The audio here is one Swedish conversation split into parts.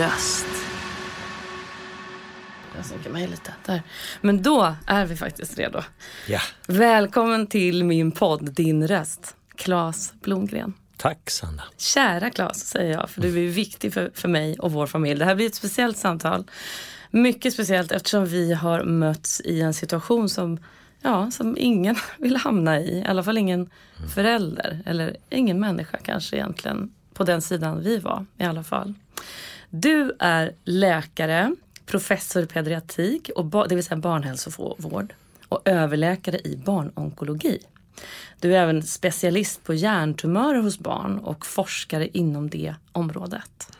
Röst. Jag sänker mig lite där. Men då är vi faktiskt redo. Ja, Välkommen till min podd Din röst. Claes Blomgren. tack Sanna. Kära Claes, säger jag, för du är viktig för, för mig och vår familj. Det här blir ett speciellt samtal. Mycket speciellt eftersom vi har mötts i en situation som, ja, som ingen vill hamna i. I alla fall ingen förälder eller ingen människa kanske egentligen på den sidan vi var i alla fall. Du är läkare, professor i pediatrik, och det vill säga barnhälsovård och överläkare i barnonkologi. Du är även specialist på hjärntumörer hos barn och forskare inom det området.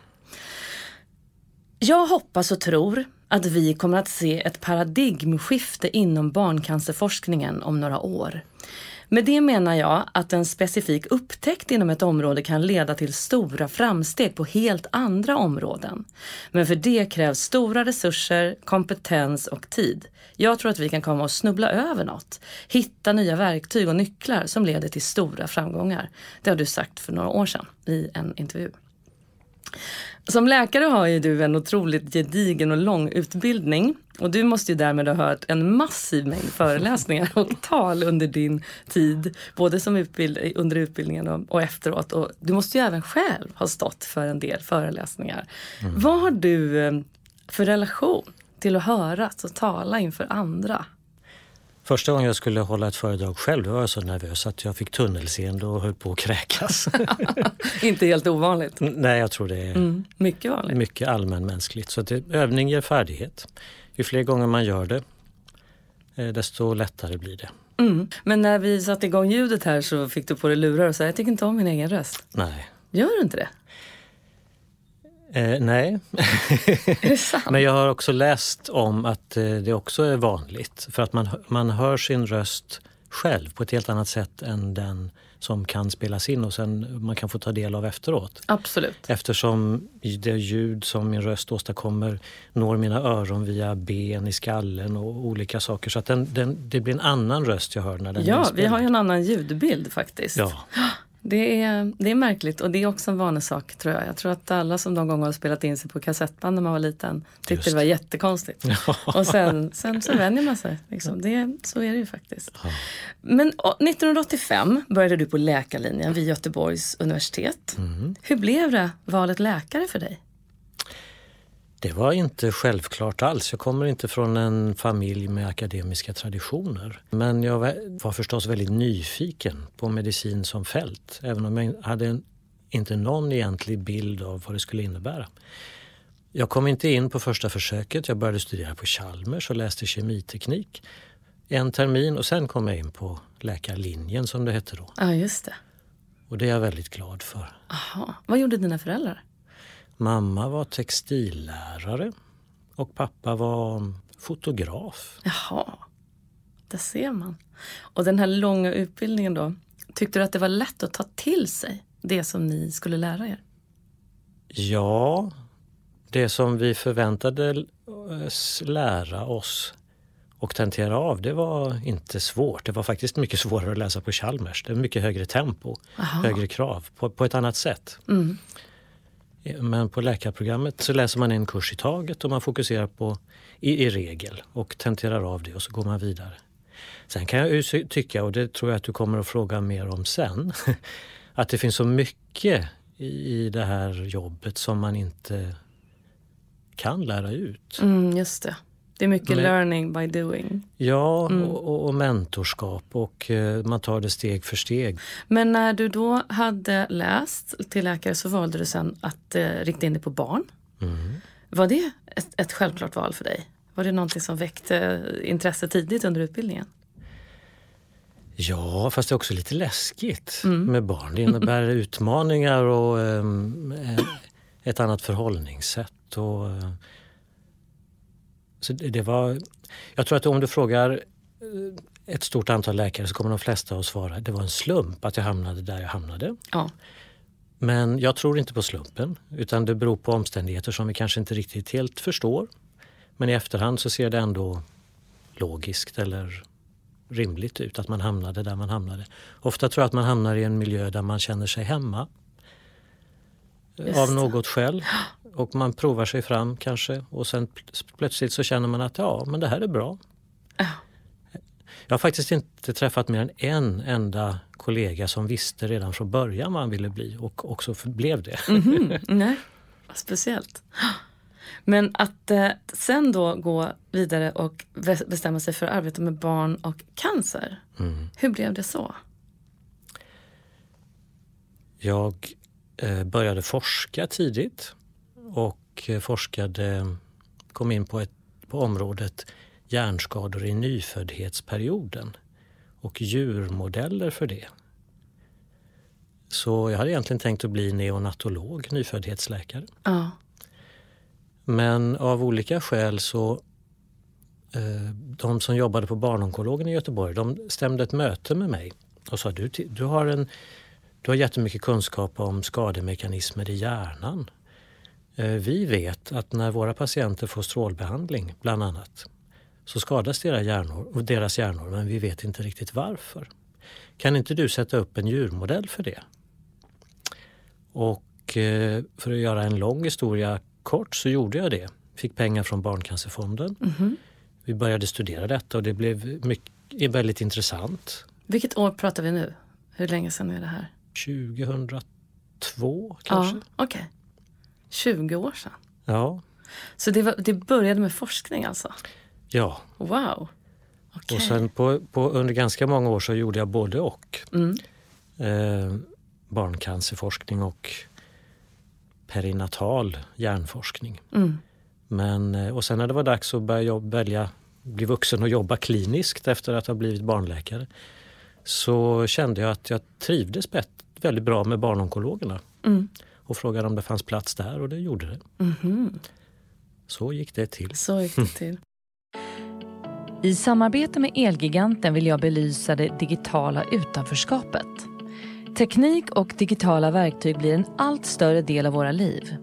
Jag hoppas och tror att vi kommer att se ett paradigmskifte inom barncancerforskningen om några år. Med det menar jag att en specifik upptäckt inom ett område kan leda till stora framsteg på helt andra områden. Men för det krävs stora resurser, kompetens och tid. Jag tror att vi kan komma att snubbla över något. Hitta nya verktyg och nycklar som leder till stora framgångar. Det har du sagt för några år sedan i en intervju. Som läkare har ju du en otroligt gedigen och lång utbildning och du måste ju därmed ha hört en massiv mängd föreläsningar och tal under din tid, både som utbild under utbildningen och, och efteråt. Och du måste ju även själv ha stått för en del föreläsningar. Vad har du eh, för relation till att höras och tala inför andra? Första gången jag skulle hålla ett föredrag själv var jag så nervös att jag fick tunnelseende och höll på att kräkas. Inte helt ovanligt. Nej, jag tror det är Mm, mycket vanligt. mycket allmänmänskligt. Så det, övning ger färdighet. Ju fler gånger man gör det, eh, desto lättare blir det. Mm. Men när vi satte igång ljudet här så fick du på dig lurar och sa jag tycker inte om min egen röst. Nej. Gör du inte det? Eh, nej, men jag har också läst om att eh, det också är vanligt. För att man, man hör sin röst själv på ett helt annat sätt än den som kan spelas in och sen man kan få ta del av efteråt. Absolut. Eftersom det ljud som min röst åstadkommer når mina öron via ben i skallen och olika saker. Så att den, den, det blir en annan röst jag hör när den Ja, vi har ju en annan ljudbild faktiskt. Ja, Det, är, det är märkligt och det är också en vanesak tror jag. Jag tror att alla som någon gång har spelat in sig på kassettband när man var liten tyckte Just. det var jättekonstigt. Och sen, sen så vänjer man sig. Liksom. Det, så är det ju faktiskt. Men å, 1985 började du på läkarlinjen vid Göteborgs universitet. Mm. Hur blev det valet läkare för dig? Det var inte självklart alls. Jag kommer inte från en familj med akademiska traditioner. Men jag var- förstås väldigt nyfiken på medicin som fält. Även om jag hade inte någon egentlig bild av vad det skulle innebära. Jag kom inte in på första försöket. Jag började studera på Chalmers och läste kemiteknik en termin och sen kom jag in på läkarlinjen som det hette då. Ja, just det. Och det är jag väldigt glad för. Aha. Vad gjorde dina föräldrar? Mamma var textillärare och pappa var fotograf. Jaha, där ser man. Och den här långa utbildningen då, tyckte du att det var lätt att ta till sig det som ni skulle lära er? Ja, det som vi förväntade lära oss och tentera av, det var inte svårt. Det var faktiskt mycket svårare att läsa på Chalmers. Det är mycket högre tempo, Aha. högre krav på, på ett annat sätt. Mm. Men på läkarprogrammet så läser man en kurs i taget och man fokuserar på, i, i regel, och tenterar av det och så går man vidare. Sen kan jag ju tycka, och det tror jag att du kommer att fråga mer om sen, att det finns så mycket i, i det här jobbet som man inte kan lära ut. Mm, just det. Det är mycket Men, learning by doing. Ja, mm. och, och, mentorskap och uh, man tar det steg för steg. Men när du då hade läst till läkare så valde du sen att uh, rikta in dig på barn. Mm. Var det ett, ett självklart val för dig? Var det någonting som väckte intresse tidigt under utbildningen? Ja, fast det är också lite läskigt mm. med barn. Det innebär utmaningar och um, ett annat förhållningssätt. Och, uh, så det, det, var, jag tror att om du frågar eh, ett stort antal läkare så kommer de flesta att svara att det var en slump att jag hamnade där jag hamnade. Ja. Men jag tror inte på slumpen utan det beror på omständigheter som vi kanske inte riktigt helt förstår. Men i efterhand så ser det ändå logiskt eller rimligt ut att man hamnade där man hamnade. Ofta tror jag att man hamnar i en miljö där man känner sig hemma. Just. Av något skäl. Och man provar sig fram kanske och sen plötsligt så känner man att ja, men det här är bra. Jag har faktiskt inte träffat mer än en enda kollega som visste redan från början vad han ville bli och också blev det. Mm -hmm. Nej, speciellt. Men att eh, sen då gå vidare och bestämma sig för att arbeta med barn och cancer. Mm. Hur blev det så? Jag började forska tidigt och eh, forskade, kom in på, ett, på området hjärnskador i nyföddhetsperioden och djurmodeller för det. Så jag hade egentligen tänkt att bli neonatolog, nyföddhetsläkare. Ja. Men av olika skäl så eh, de som jobbade på barnonkologen i Göteborg de stämde ett möte med mig och sa du, du, har en, du har jättemycket kunskap om skademekanismer i hjärnan. Eh, vi vet att när våra patienter får strålbehandling bland annat så skadas deras hjärnor, deras hjärnor men vi vet inte riktigt varför. Kan inte du sätta upp en djurmodell för det? Och eh, för att göra en lång historia kort så gjorde jag det. Fick pengar från Barncancerfonden. Mm -hmm. Vi började studera detta och det blev mycket, väldigt intressant. Vilket år pratar vi nu? Hur länge sedan är det här? 2002 kanske. Ja, Okej. Okay. 20 år sedan? Ja. Så det, var, det började med forskning alltså? Ja. Wow. Okay. Och sen på, på, under ganska många år så gjorde jag både och. Mm. Eh, barncancerforskning och perinatal hjärnforskning. Mm. Men, eh, och sen när det var dags att börja välja, bli vuxen och jobba kliniskt efter att ha blivit barnläkare så kände jag att jag trivdes väldigt bra med barnonkologerna. Mm. Och frågade om det fanns plats där och det gjorde det. Mm. Så gick det till. Så gick det till. I samarbete med Elgiganten vill jag belysa det digitala utanförskapet. Teknik och digitala verktyg blir en allt större del av våra liv.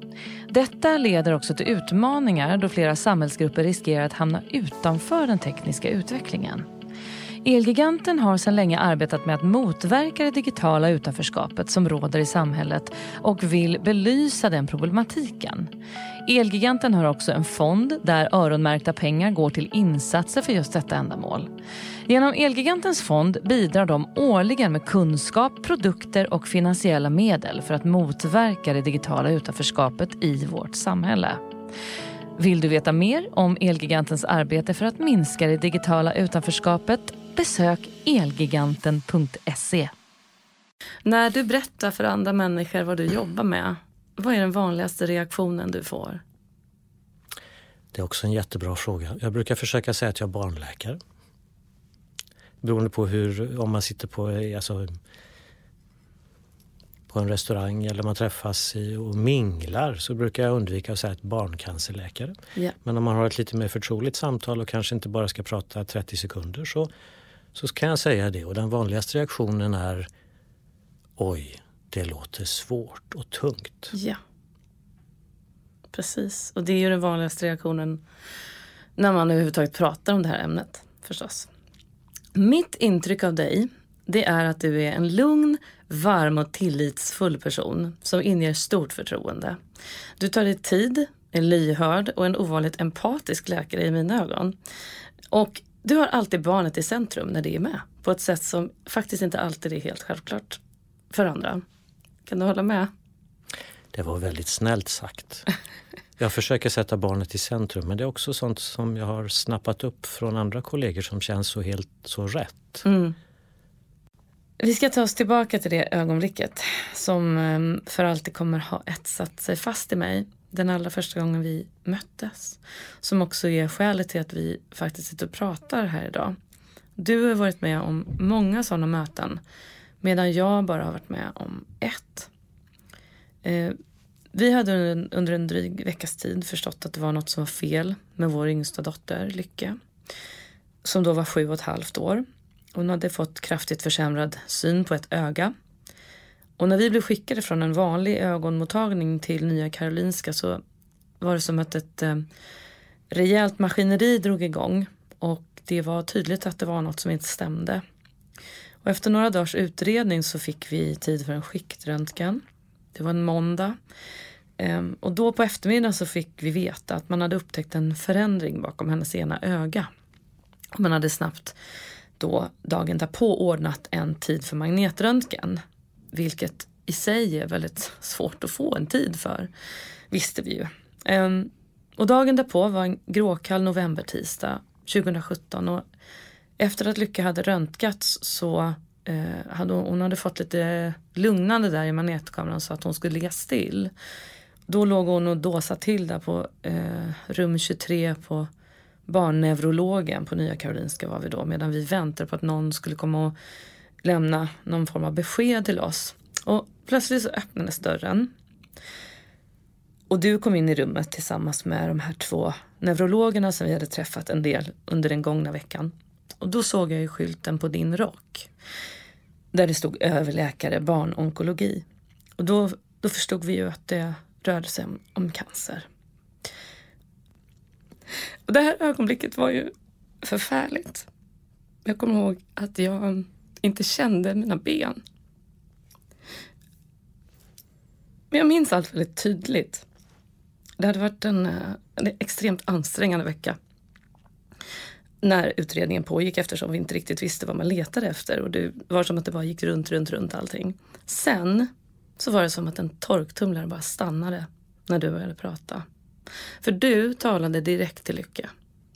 Detta leder också till utmaningar då flera samhällsgrupper riskerar att hamna utanför den tekniska utvecklingen. Elgiganten har sedan länge arbetat med att motverka det digitala utanförskapet som råder i samhället och vill belysa den problematiken. Elgiganten har också en fond där öronmärkta pengar går till insatser för just detta ändamål. Genom Elgigantens fond bidrar de årligen med kunskap, produkter och finansiella medel för att motverka det digitala utanförskapet i vårt samhälle. Vill du veta mer om Elgigantens arbete för att minska det digitala utanförskapet? Besök elgiganten.se. När du berättar för andra människor vad du jobbar med, vad är den vanligaste reaktionen du får? Det är också en jättebra fråga. Jag brukar försöka säga att jag är barnläkare. Beroende på hur, om man sitter på, alltså, på en restaurang eller man träffas och minglar så brukar jag undvika att säga att barncancerläkare. Yeah. Men om man har ett lite mer förtroligt samtal och kanske inte bara ska prata 30 sekunder så, så kan jag säga det. Och den vanligaste reaktionen är Oj, det låter svårt och tungt. Ja. Precis, och det är ju den vanligaste reaktionen när man överhuvudtaget pratar om det här ämnet förstås. Mitt intryck av dig det är att du är en lugn, varm och tillitsfull person som inger stort förtroende. Du tar dig tid, är lyhörd och en ovanligt empatisk läkare i mina ögon. Och du har alltid barnet i centrum när det är med på ett sätt som faktiskt inte alltid är helt självklart för andra. Kan du hålla med? Det var väldigt snällt sagt. Jag försöker sätta barnet i centrum men det är också sånt som jag har snappat upp från andra kollegor som känns så helt så rätt. Mm. Vi ska ta oss tillbaka till det ögonblicket som ehm, för alltid kommer ha etsat sig fast i mig. Den allra första gången vi möttes. Som också är skälet till att vi faktiskt sitter och pratar här idag. Du har varit med om många sådana möten medan jag bara har varit med om ett. Eh, vi hade under en dryg veckas tid förstått att det var något som var fel med vår yngsta dotter Lycke. Som då var sju och ett halvt år. Hon hade fått kraftigt försämrad syn på ett öga. Och när vi blev skickade från en vanlig ögonmottagning till Nya Karolinska så var det som att ett eh, rejält maskineri drog igång. Och det var tydligt att det var något som inte stämde. Och efter några dagars utredning så fick vi tid för en skiktröntgen. Det var en måndag. Ehm, och då på eftermiddagen så fick vi veta att man hade upptäckt en förändring bakom hennes ena öga. Man hade snabbt då dagen därpå ordnat en tid för magnetröntgen. Vilket i sig är väldigt svårt att få en tid för, visste vi ju. Ehm, och dagen därpå var en gråkall novembertisdag 2017 och efter att Lycka hade röntgats så eh, hade hon, hon hade fått lite lugnande där i magnetkameran så att hon skulle ligga still. Då låg hon och dåsade till där på eh, rum 23 på barnneurologen på Nya Karolinska var vi då medan vi väntade på att någon skulle komma och lämna någon form av besked till oss. Och plötsligt så öppnades dörren. Och du kom in i rummet tillsammans med de här två neurologerna som vi hade träffat en del under den gångna veckan. Och då såg jag ju skylten på din rock. Där det stod överläkare barnonkologi. Och då, då förstod vi ju att det rörde sig om, om cancer. Och det här ögonblicket var ju förfärligt. Jag kommer ihåg att jag inte kände mina ben. Men jag minns allt väldigt tydligt. Det hade varit en, eh, en extremt ansträngande vecka när utredningen pågick eftersom vi inte riktigt visste vad man letade efter och det var som att det bara gick runt, runt, runt allting. Sen så var det som att en torktumlare bara stannade när du började prata. För du talade direkt till Lycke.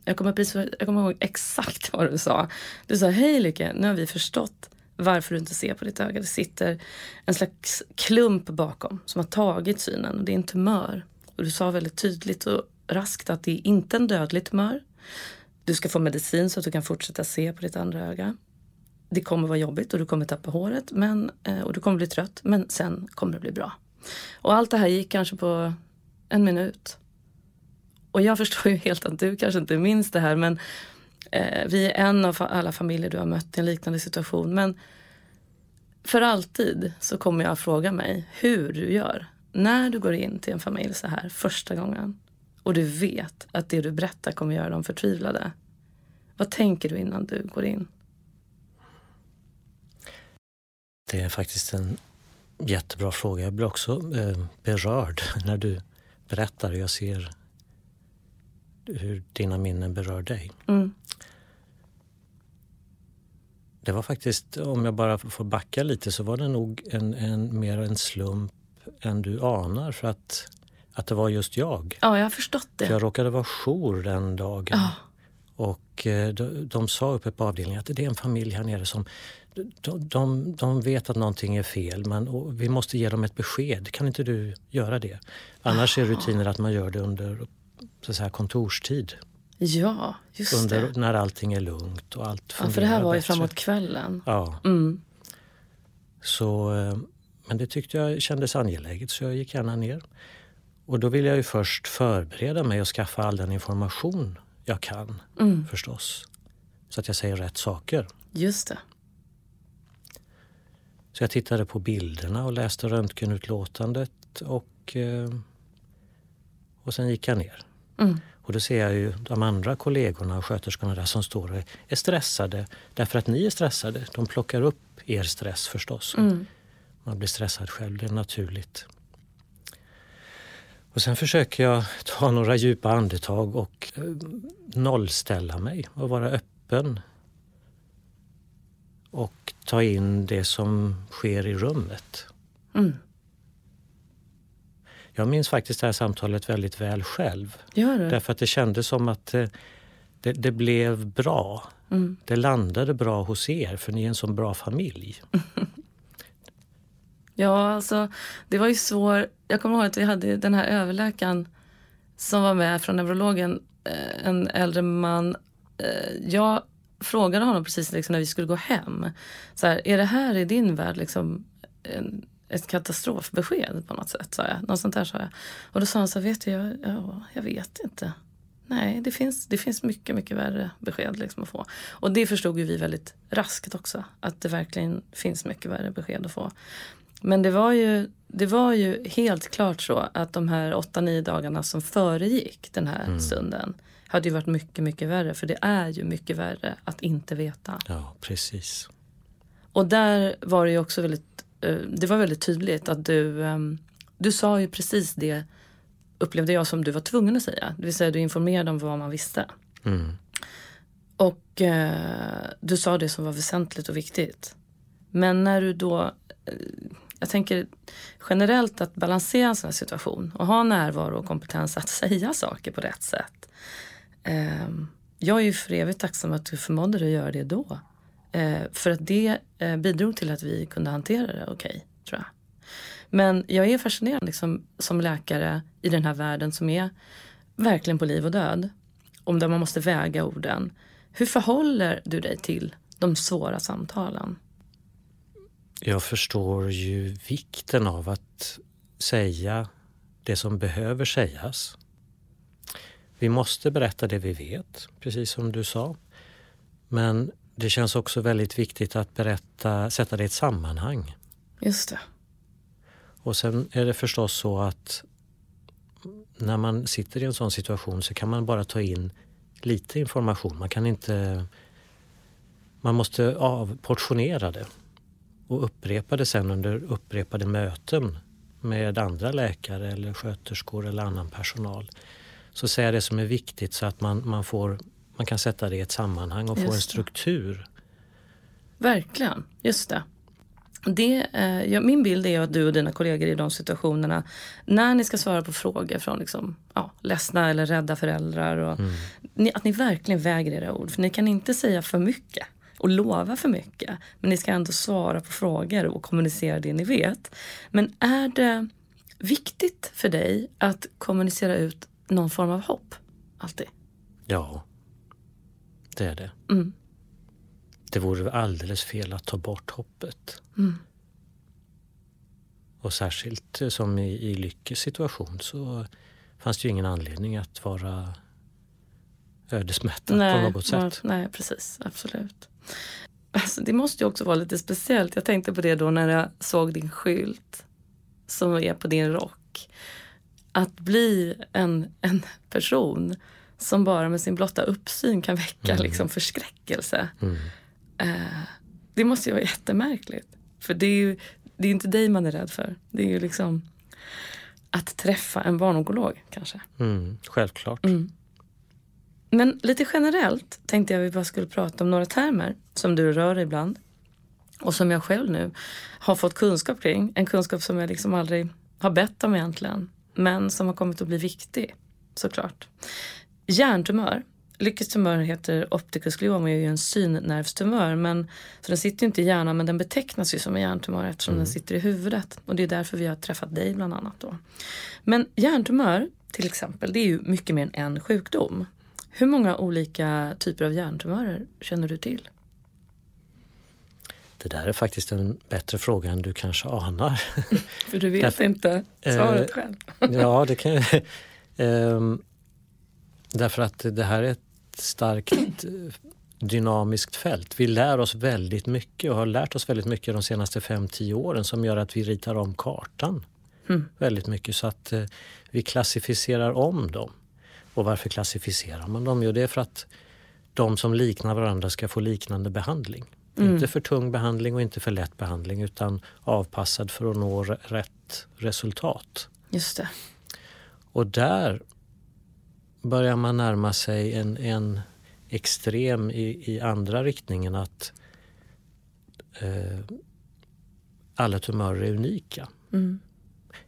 Jag kommer, precis, jag kommer ihåg exakt vad du sa. Du sa, hej Lycke, nu har vi förstått varför du inte ser på ditt öga. Det sitter en slags klump bakom som har tagit synen och det är en tumör. Och du sa väldigt tydligt och raskt att det är inte en dödlig tumör. Du ska få medicin så att du kan fortsätta se på ditt andra öga. Det kommer vara jobbigt och du kommer tappa håret men, eh, och du kommer bli trött men sen kommer det bli bra. Och allt det här gick kanske på en minut. Och jag förstår ju helt att du kanske inte minns det här men eh, vi är en av alla familjer du har mött i en liknande situation. Men för alltid så kommer jag fråga mig hur du gör när du går in till en familj så här första gången och du vet att det du berättar kommer göra dem förtvivlade. Vad tänker du innan du går in? Det är faktiskt en jättebra fråga. Jag blir också eh, berörd när du berättar jag ser hur dina minnen berör dig. Mm. Det var faktiskt, om jag bara får backa lite, så var det nog en, en, mer en slump än du anar. För att att det var just jag. Ja, jag har förstått det. För jag råkade vara jour den dagen. Ja. Och eh, de, de sa uppe på avdelningen att det är en familj här nere som de, de, de vet att någonting är fel men vi måste ge dem ett besked. Kan inte du göra det? Annars är rutinen att man gör det under så att säga, kontorstid. Ja, just under, det. När allting är lugnt och allt fungerar ja, för det här var ju bättre. framåt kvällen. Ja. Mm. Så, eh, men det tyckte jag kändes angeläget så jag gick gärna ner. Och då vill jag ju först förbereda mig och skaffa all den information jag kan mm. förstås. Så att jag säger rätt saker. Just det. Så jag tittade på bilderna och läste röntgenutlåtandet och, eh, och sen gick jag ner. Mm. Och då ser jag ju de andra kollegorna och sköterskorna där som står och är stressade därför att ni är stressade. De plockar upp er stress förstås. Mm. Man blir stressad själv, det är naturligt. Och sen försöker jag ta några djupa andetag och eh, nollställa mig och vara öppen. Och ta in det som sker i rummet. Mm. Jag minns faktiskt det här samtalet väldigt väl själv. Därför att det kändes som att eh, det, det blev bra. Mm. Det landade bra hos er för ni är en så bra familj. Ja, alltså det var ju svårt. Jag kommer ihåg att vi hade den här överläkaren som var med från neurologen, eh, en äldre man. Eh, jag frågade honom precis liksom när vi skulle gå hem. Så här, är det här i din värld liksom en, ett katastrofbesked på något sätt? Sa jag. Något sånt där sa jag. Och då sa han så här, vet du, jag, ja, jag vet inte. Nej, det finns, det finns mycket, mycket värre besked liksom att få. Och det förstod ju vi väldigt raskt också. Att det verkligen finns mycket värre besked att få. Men det var ju, det var ju helt klart så att de här åtta, nio dagarna som föregick den här Mm. stunden hade ju varit mycket, mycket värre. För det är ju mycket värre att inte veta. Ja, precis. Och där var det ju också väldigt, det var väldigt tydligt att du, ehm, du sa ju precis det upplevde jag som du var tvungen att säga. Det vill säga du informerade om vad man visste. Mm. Och eh, du sa det som var väsentligt och viktigt. Men när du då, eh, jag tänker generellt att balansera en sån här situation och ha närvaro och kompetens att säga saker på rätt sätt. Eh, jag är ju för evigt tacksam att du förmådde dig att göra det då. Eh, för att det eh, bidrog till att vi kunde hantera det okej, tror jag. Men jag är fascinerad liksom, som läkare i den här världen som är verkligen på liv och död. Om där man måste väga orden. Hur förhåller du dig till de svåra samtalen? Jag förstår ju vikten av att säga det som behöver sägas. Vi måste berätta det vi vet, precis som du sa. Men det känns också väldigt viktigt att berätta, sätta det i ett sammanhang. Just det. Och sen är det förstås så att när man sitter i en sån situation så kan man bara ta in lite information. Man kan inte... Man måste avportionera det och upprepa det sen under upprepade möten med andra läkare eller sköterskor eller annan personal. Så säga det som är viktigt så att man, man, får, man kan sätta det i ett sammanhang och få Just en det. struktur. Verkligen, just det. det eh, ja, min bild är att du och dina kollegor i de situationerna, när ni ska svara på frågor från liksom, ja, ledsna eller rädda föräldrar, och, ni, att ni verkligen väger era ord. För ni kan inte säga för mycket och lova för mycket. Men ni ska ändå svara på frågor och kommunicera det ni vet. Men är det viktigt för dig att kommunicera ut någon form av hopp? Alltid. Ja, det är det. Mm. Det vore alldeles fel att ta bort hoppet. Mm. Och särskilt som i, i Lyckes situation så fanns det ju ingen anledning att vara ödesmättad på något sätt. Nej, precis. Absolut. Alltså, det måste ju också vara lite speciellt. Jag tänkte på det då när jag såg din skylt som är på din rock. Att bli en, en person som bara med sin blotta uppsyn kan väcka liksom förskräckelse. Mm. Eh, det måste ju vara jättemärkligt. För det är ju det är inte dig man är rädd för. Det är ju liksom att träffa en barnonkolog kanske. Mm, självklart. Mm. Men lite generellt tänkte jag vi bara skulle prata om några termer som du rör ibland. Och som jag själv nu har fått kunskap kring. En kunskap som jag liksom aldrig har bett om egentligen. Men som har kommit att bli viktig såklart. Hjärntumör. Lyckes tumör heter opticus glioma och är ju en synnervstumör. Men, så den sitter ju inte i hjärnan men den betecknas ju som en hjärntumör eftersom den sitter i huvudet. Och det är därför vi har träffat dig bland annat då. Men hjärntumör till exempel, det är ju mycket mer än en sjukdom. Hur många olika typer av hjärntumörer känner du till? Det där är faktiskt en bättre fråga än du kanske anar. För du vet Därför- inte svaret Eh, själv. ja, det kan jag. Ehm, Därför att det här är ett starkt dynamiskt fält. Vi lär oss väldigt mycket och har lärt oss väldigt mycket de senaste 5-10 åren som gör att vi ritar om kartan Mm. väldigt mycket så att eh, vi klassificerar om dem. Och varför klassificerar man dem? Jo, det är för att de som liknar varandra ska få liknande behandling. Inte för tung behandling och inte för lätt behandling utan avpassad för att nå rätt resultat. Just det. Och där börjar man närma sig en, en extrem i, i andra riktningen att eh, alla tumörer är unika. Mm.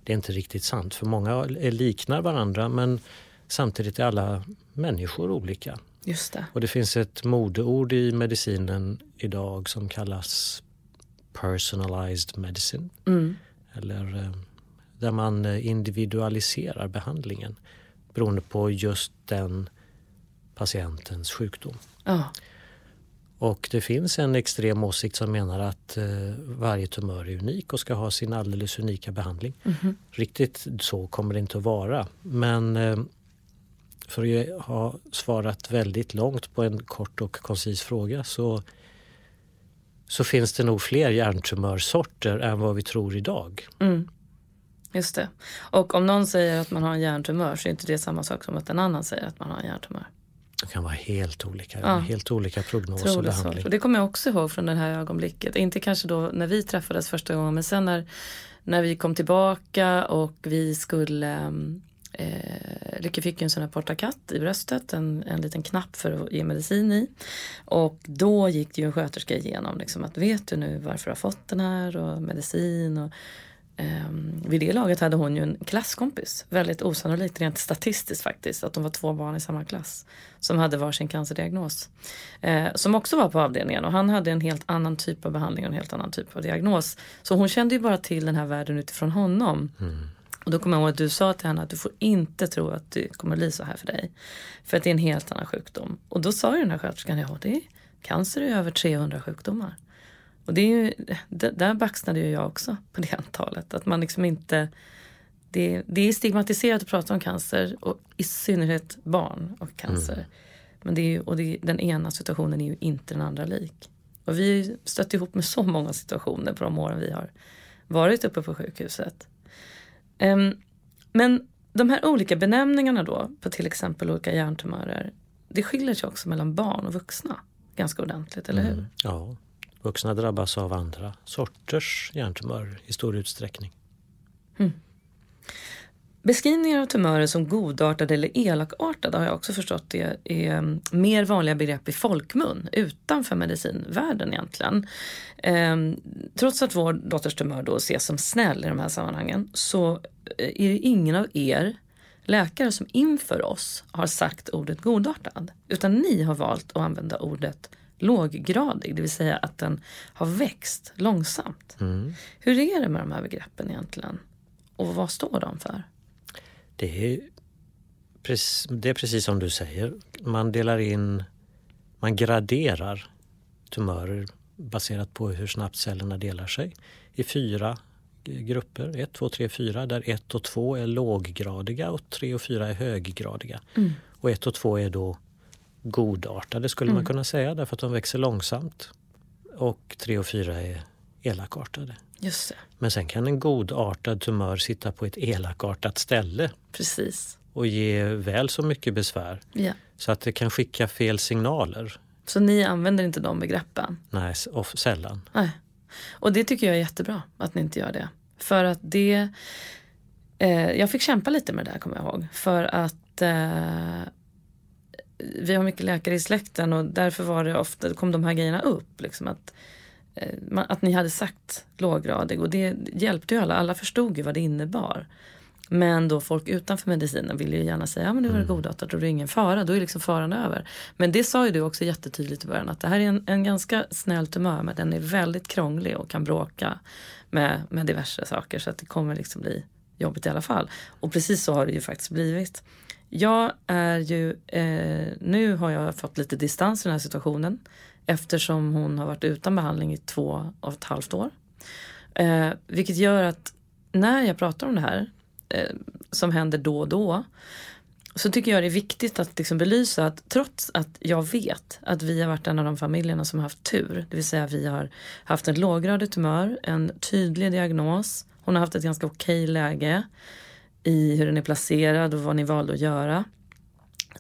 det är inte riktigt sant för många liknar varandra men samtidigt är alla människor olika. Just det. Och det finns ett modeord i medicinen idag som kallas personalized medicine. Mm. Eller eh, där man eh, individualiserar behandlingen beroende på just den patientens sjukdom. Ja. Och det finns en extrem åsikt som menar att eh, varje tumör är unik och ska ha sin alldeles unika behandling. Mhm. Riktigt så kommer det inte att vara. Men eh, för att ha svarat väldigt långt på en kort och koncis fråga så, så finns det nog fler hjärntumörsorter än vad vi tror idag. Mm. Just det. Och om någon säger att man har en hjärntumör så är inte det samma sak som att en annan säger att man har en hjärntumör. Det kan vara helt olika, Ja. helt olika prognos och behandling. Och det kommer jag också ihåg från det här ögonblicket. Inte kanske då när vi träffades första gången men sen när, när vi kom tillbaka och vi skulle Eh, Lykke fick ju en sån här portakatt i bröstet, en, en liten knapp för att ge medicin i. Och då gick det ju en sköterska igenom liksom, att vet du nu varför du har fått den här och medicin. Och, ehm, vid det laget hade hon ju en klasskompis, väldigt osannolikt rent statistiskt faktiskt, att de var två barn i samma klass som hade varsin cancerdiagnos. Eh, som också var på avdelningen och han hade en helt annan typ av behandling och en helt annan typ av diagnos. Så hon kände ju bara till den här världen utifrån honom. Och då kommer jag ihåg att du sa till henne att du får inte tro att det kommer bli så här för dig. För att det är en helt annan sjukdom. Och då sa ju den här sköterskan, ja det är, cancer är över 300 sjukdomar. Och det är ju, där baxnade ju jag också på det antalet. Att man liksom inte, det, det är stigmatiserat att prata om cancer och i synnerhet barn och cancer. Men det är ju, och det, den ena situationen är ju inte den andra lik. Och vi har stött ihop med så många situationer på de åren vi har varit uppe på sjukhuset. Ehm, men de här olika benämningarna då på till exempel olika hjärntumörer. Det skiljer sig också mellan barn och vuxna ganska ordentligt, eller hur? Mm. Ja, vuxna drabbas av andra sorters hjärntumörer i stor utsträckning. Hmm. Beskrivningar av tumörer som godartade eller elakartade har jag också förstått är, är mm, mer vanliga begrepp i folkmun utanför medicinvärlden egentligen. Ehm, trots att vår dotters tumör då ses som snäll i de här sammanhangen så eh, är det ingen av er läkare som inför oss har sagt ordet godartad. Utan ni har valt att använda ordet låggradig, det vill säga att den har växt långsamt. Hur är det med de här begreppen egentligen? Och vad står de för? Det är, precis, det är precis som du säger. Man delar in, man graderar tumörer baserat på hur snabbt cellerna delar sig i fyra grupper. 1, 2, 3, 4 där 1 och 2 är låggradiga och 3 och 4 är höggradiga. Och 1 och 2 är då godartade skulle man kunna säga därför att de växer långsamt. Och 3 och 4 är elakartade. Just det, Men sen kan en godartad tumör sitta på ett elakartat ställe precis. och ge väl så mycket besvär. Ja. Så att det kan skicka fel signaler. Så ni använder inte de begreppen? Nej, sällan. Nej. Och det tycker jag är jättebra att ni inte gör det. För att det... Eh, jag fick kämpa lite med det där kommer jag ihåg. För att eh, vi har mycket läkare i släkten och därför var det ofta, kom de här grejerna upp. Liksom att, eh, att ni hade sagt låggradig och det hjälpte ju alla. Alla förstod ju vad det innebar. Men då folk utanför medicinen ville ju gärna säga, ja men nu var det godartat och det är ingen fara, då är liksom faran över. Men det sa ju du också jättetydligt i början att det här är en, en ganska snäll tumör men den är väldigt krånglig och kan bråka med, med diverse saker så att det kommer liksom bli jobbigt i alla fall. Och precis så har det ju faktiskt blivit. Jag är ju, eh, nu har jag fått lite distans i den här situationen eftersom hon har varit utan behandling i två och ett halvt år. Eh, vilket gör att när jag pratar om det här, eh, som händer då och då, så tycker jag det är viktigt att liksom belysa att trots att jag vet att vi har varit en av de familjerna som har haft tur, det vill säga vi har haft en låggradig tumör, en tydlig diagnos, hon har haft ett ganska okej läge i hur den är placerad och vad ni valde att göra.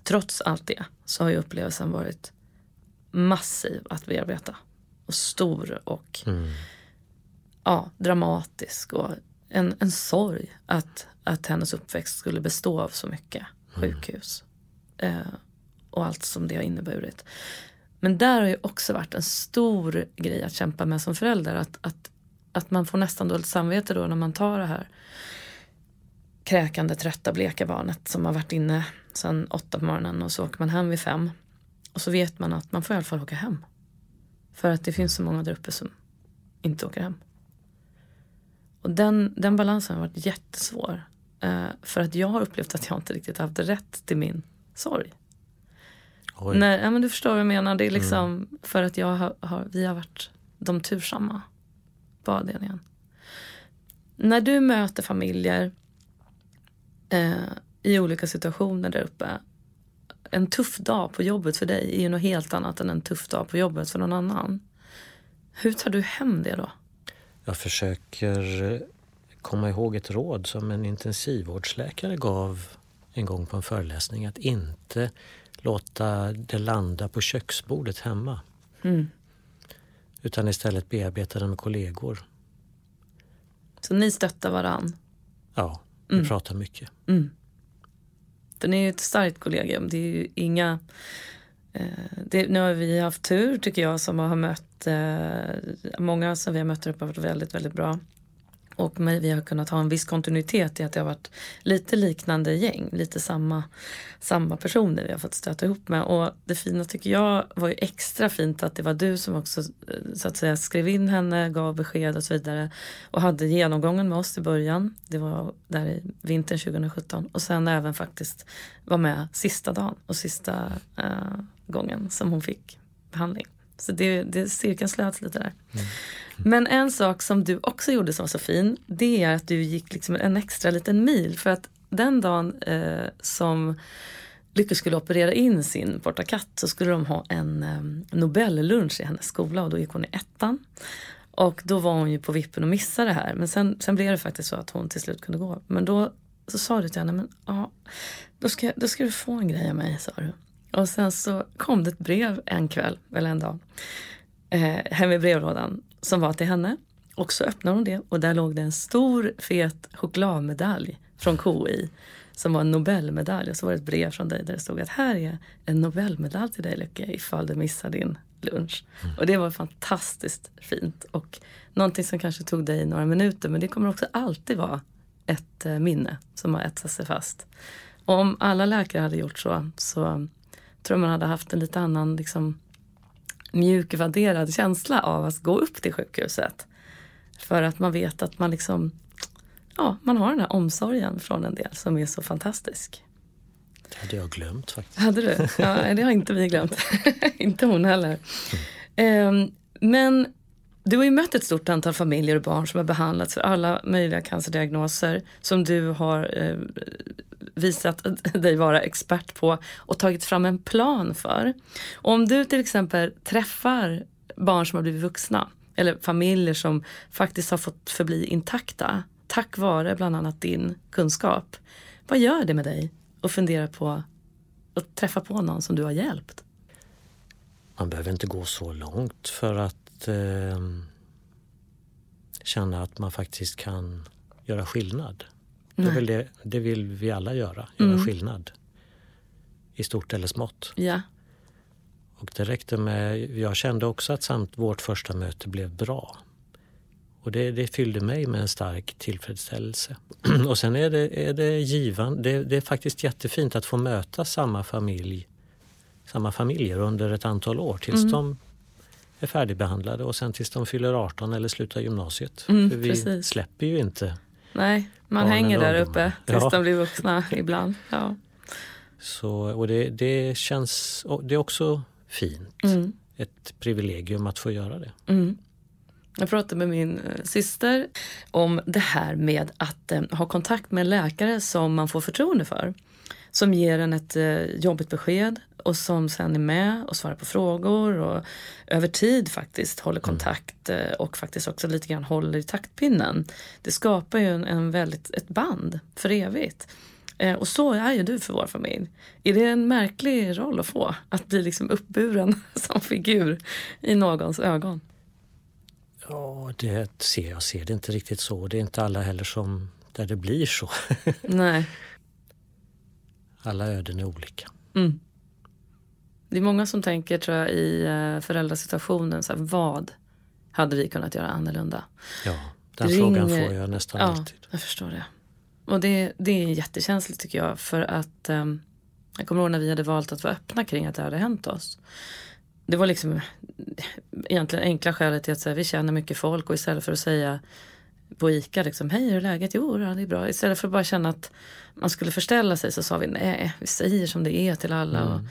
Trots allt det så har ju upplevelsen varit massiv att bearbeta. Och stor och ja, dramatisk och en, en sorg att, att hennes uppväxt skulle bestå av så mycket sjukhus. Eh, och allt som det har inneburit. Men där har ju också varit en stor grej att kämpa med som förälder. Att, att, att man får nästan dåligt samvete då när man tar det här kräkande, trötta, bleka barnet som har varit inne sedan åtta på morgonen och så åker man hem vid fem. Och så vet man att man får i alla fall åka hem. För att det finns så många där uppe som inte åker hem. Och den, den balansen har varit jättesvår. Eh, för att jag har upplevt att jag inte riktigt haft rätt till min sorg. När, ja, men du förstår vad jag menar. Det är liksom mm. för att jag har, har, vi har varit de tursamma på avdelningen. När du möter familjer eh, i olika situationer där uppe. En tuff dag på jobbet för dig är ju något helt annat än en tuff dag på jobbet för någon annan. Hur tar du hem det då? Jag försöker komma ihåg ett råd som en intensivvårdsläkare gav en gång på en föreläsning. Att inte låta det landa på köksbordet hemma. Mm. Utan istället bearbeta det med kollegor. Så ni stöttar varann? Ja, vi mm. pratar mycket. Mm. Den är ju ett starkt kollegium. Det är ju inga... Eh, det, nu har vi haft tur tycker jag som har mött... Eh, många som vi har mött upp har varit väldigt, väldigt bra. Och vi har kunnat ha en viss kontinuitet i att det har varit lite liknande gäng, lite samma, samma personer vi har fått stöta ihop med. Och det fina tycker jag var ju extra fint att det var du som också eh, så att säga skrev in henne, gav besked och så vidare. Och hade genomgången med oss i början, det var där i vintern 2017. Och sen även faktiskt var med sista dagen och sista uh, gången som hon fick behandling. Så det, det, cirkeln slöts lite där. Mm. Men en sak som du också gjorde som var så fin, det är att du gick liksom en extra liten mil. För att den dagen eh, som Lykke skulle operera in sin portakatt så skulle de ha en eh, Nobellunch i hennes skola och då gick hon i ettan. Och då var hon ju på vippen att missa det här. Men sen, sen blev det faktiskt så att hon till slut kunde gå. Men då så sa du till henne, men ja, då ska, då ska du få en grej av mig, sa du. Och sen så kom det ett brev en kväll, eller en dag, eh, hem i brevlådan som var till henne. Och så öppnade hon det och där låg det en stor fet chokladmedalj från KI som var en Nobelmedalj och så var det ett brev från dig där det stod att här är en Nobelmedalj till dig Lykke ifall du missar din lunch. Mm. Och det var fantastiskt fint och någonting som kanske tog dig några minuter men det kommer också alltid vara ett eh, minne som har etsat sig fast. Och om alla läkare hade gjort så så tror jag man hade haft en lite annan liksom, mjukvärderad känsla av att gå upp till sjukhuset. För att man vet att man liksom, ja, man har den här omsorgen från en del som är så fantastisk. Det hade jag glömt faktiskt. Hade du? Ja, det har inte vi glömt. inte hon heller. Mm. Men du har ju mött ett stort antal familjer och barn som har behandlats för alla möjliga cancerdiagnoser som du har eh, visat dig vara expert på och tagit fram en plan för. Och om du till exempel träffar barn som har blivit vuxna eller familjer som faktiskt har fått förbli intakta tack vare bland annat din kunskap. Vad gör det med dig att fundera på att träffa på någon som du har hjälpt? Man behöver inte gå så långt för att eh, känna att man faktiskt kan göra skillnad. Det, vill det, det, vill vi alla göra, göra mm. skillnad. I stort eller smått. Ja. Och det räckte med, jag kände också att samt vårt första möte blev bra. Och det, det fyllde mig med en stark tillfredsställelse. och sen är det, är det givande, det, det, är faktiskt jättefint att få möta samma familj, samma familjer under ett antal år tills mm. de är färdigbehandlade och sen tills de fyller 18 eller slutar gymnasiet. Mm, För vi precis. släpper ju inte Nej, man hänger där uppe tills ja. de blir vuxna ibland. Ja. Så, och det, det känns, det är också fint. Mm. Ett privilegium att få göra det. Mm. Jag pratade med min eh, syster om det här med att eh, ha kontakt med en läkare som man får förtroende för. Som ger en ett eh, jobbigt besked och som sen är med och svarar på frågor och över tid faktiskt håller mm. kontakt eh, och faktiskt också lite grann håller i taktpinnen. Det skapar ju en, en väldigt, ett band för evigt. Eh, och så är ju du för vår familj. Är det en märklig roll att få? Att bli liksom uppburen som figur i någons ögon? Ja, det ser jag ser det inte riktigt så. Det är inte alla heller som där det blir så. Nej. Alla öden är olika. Mm. Det är många som tänker tror jag i eh, föräldrasituationen, så här, vad hade vi kunnat göra annorlunda? Ja, den Ring... frågan får jag nästan ja, alltid. jag förstår det. Och det, det är jättekänsligt tycker jag. För att um, jag kommer ihåg när vi hade valt att vara öppna kring att det hade hänt oss. Det var liksom egentligen enkla skälet till att här, vi känner mycket folk och istället för att säga på ICA liksom, hej hur är läget? Jo, det är bra. Istället för att bara känna att man skulle förställa sig så sa vi nej, vi säger som det är till alla. Mm. Och,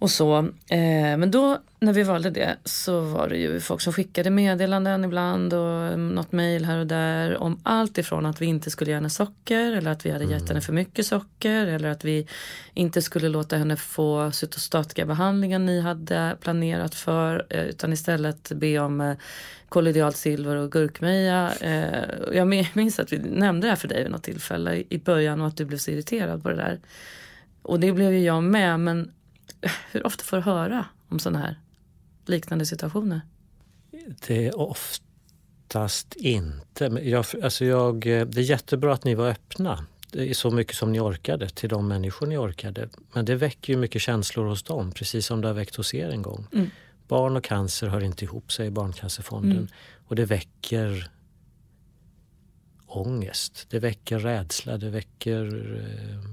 och så. Eh, men då när vi valde det så var det ju folk som skickade meddelanden ibland och något mejl här och där om allt ifrån att vi inte skulle ge henne socker eller att vi hade gett mm. henne för mycket socker eller att vi inte skulle låta henne få cytostatikabehandlingen ni hade planerat för eh, utan istället be om eh, kollodialt silver och gurkmeja. Jag minns att vi nämnde det här för dig vid något tillfälle i början och att du blev så irriterad på det där. Och det blev ju jag med men hur ofta får du höra om sådana här liknande situationer? Det är oftast inte. Jag, alltså jag, det är jättebra att ni var öppna så mycket som ni orkade till de människor ni orkade. Men det väcker ju mycket känslor hos dem, precis som det har väckt hos er en gång. Mm. Barn och cancer hör inte ihop, säger Barncancerfonden. Mm. Och det väcker ångest, det väcker rädsla, det väcker eh,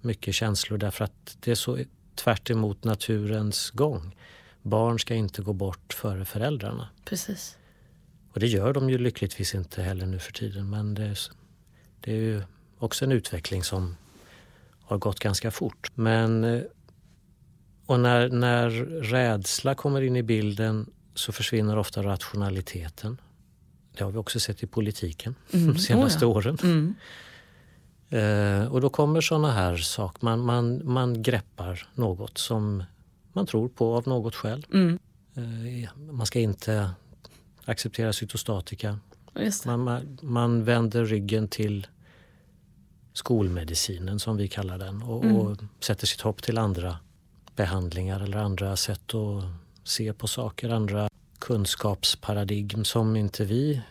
mycket känslor därför att det är så tvärt naturens gång. Barn ska inte gå bort före föräldrarna. Precis. Och det gör de ju lyckligtvis inte heller nu för tiden men det är, det är ju också en utveckling som har gått ganska fort. Men eh, och när, när rädsla kommer in i bilden så försvinner ofta rationaliteten. Det har vi också sett i politiken mm. de senaste oh ja. åren. Mm. Eh, och då kommer såna här saker, man, man, man greppar något som man tror på av något skäl. Mm. Eh, man ska inte acceptera cytostatika. Man, man, man, vänder ryggen till skolmedicinen som vi kallar den och, mm. och, sätter sitt hopp till andra behandlingar eller andra sätt att se på saker, andra kunskapsparadigm som inte vi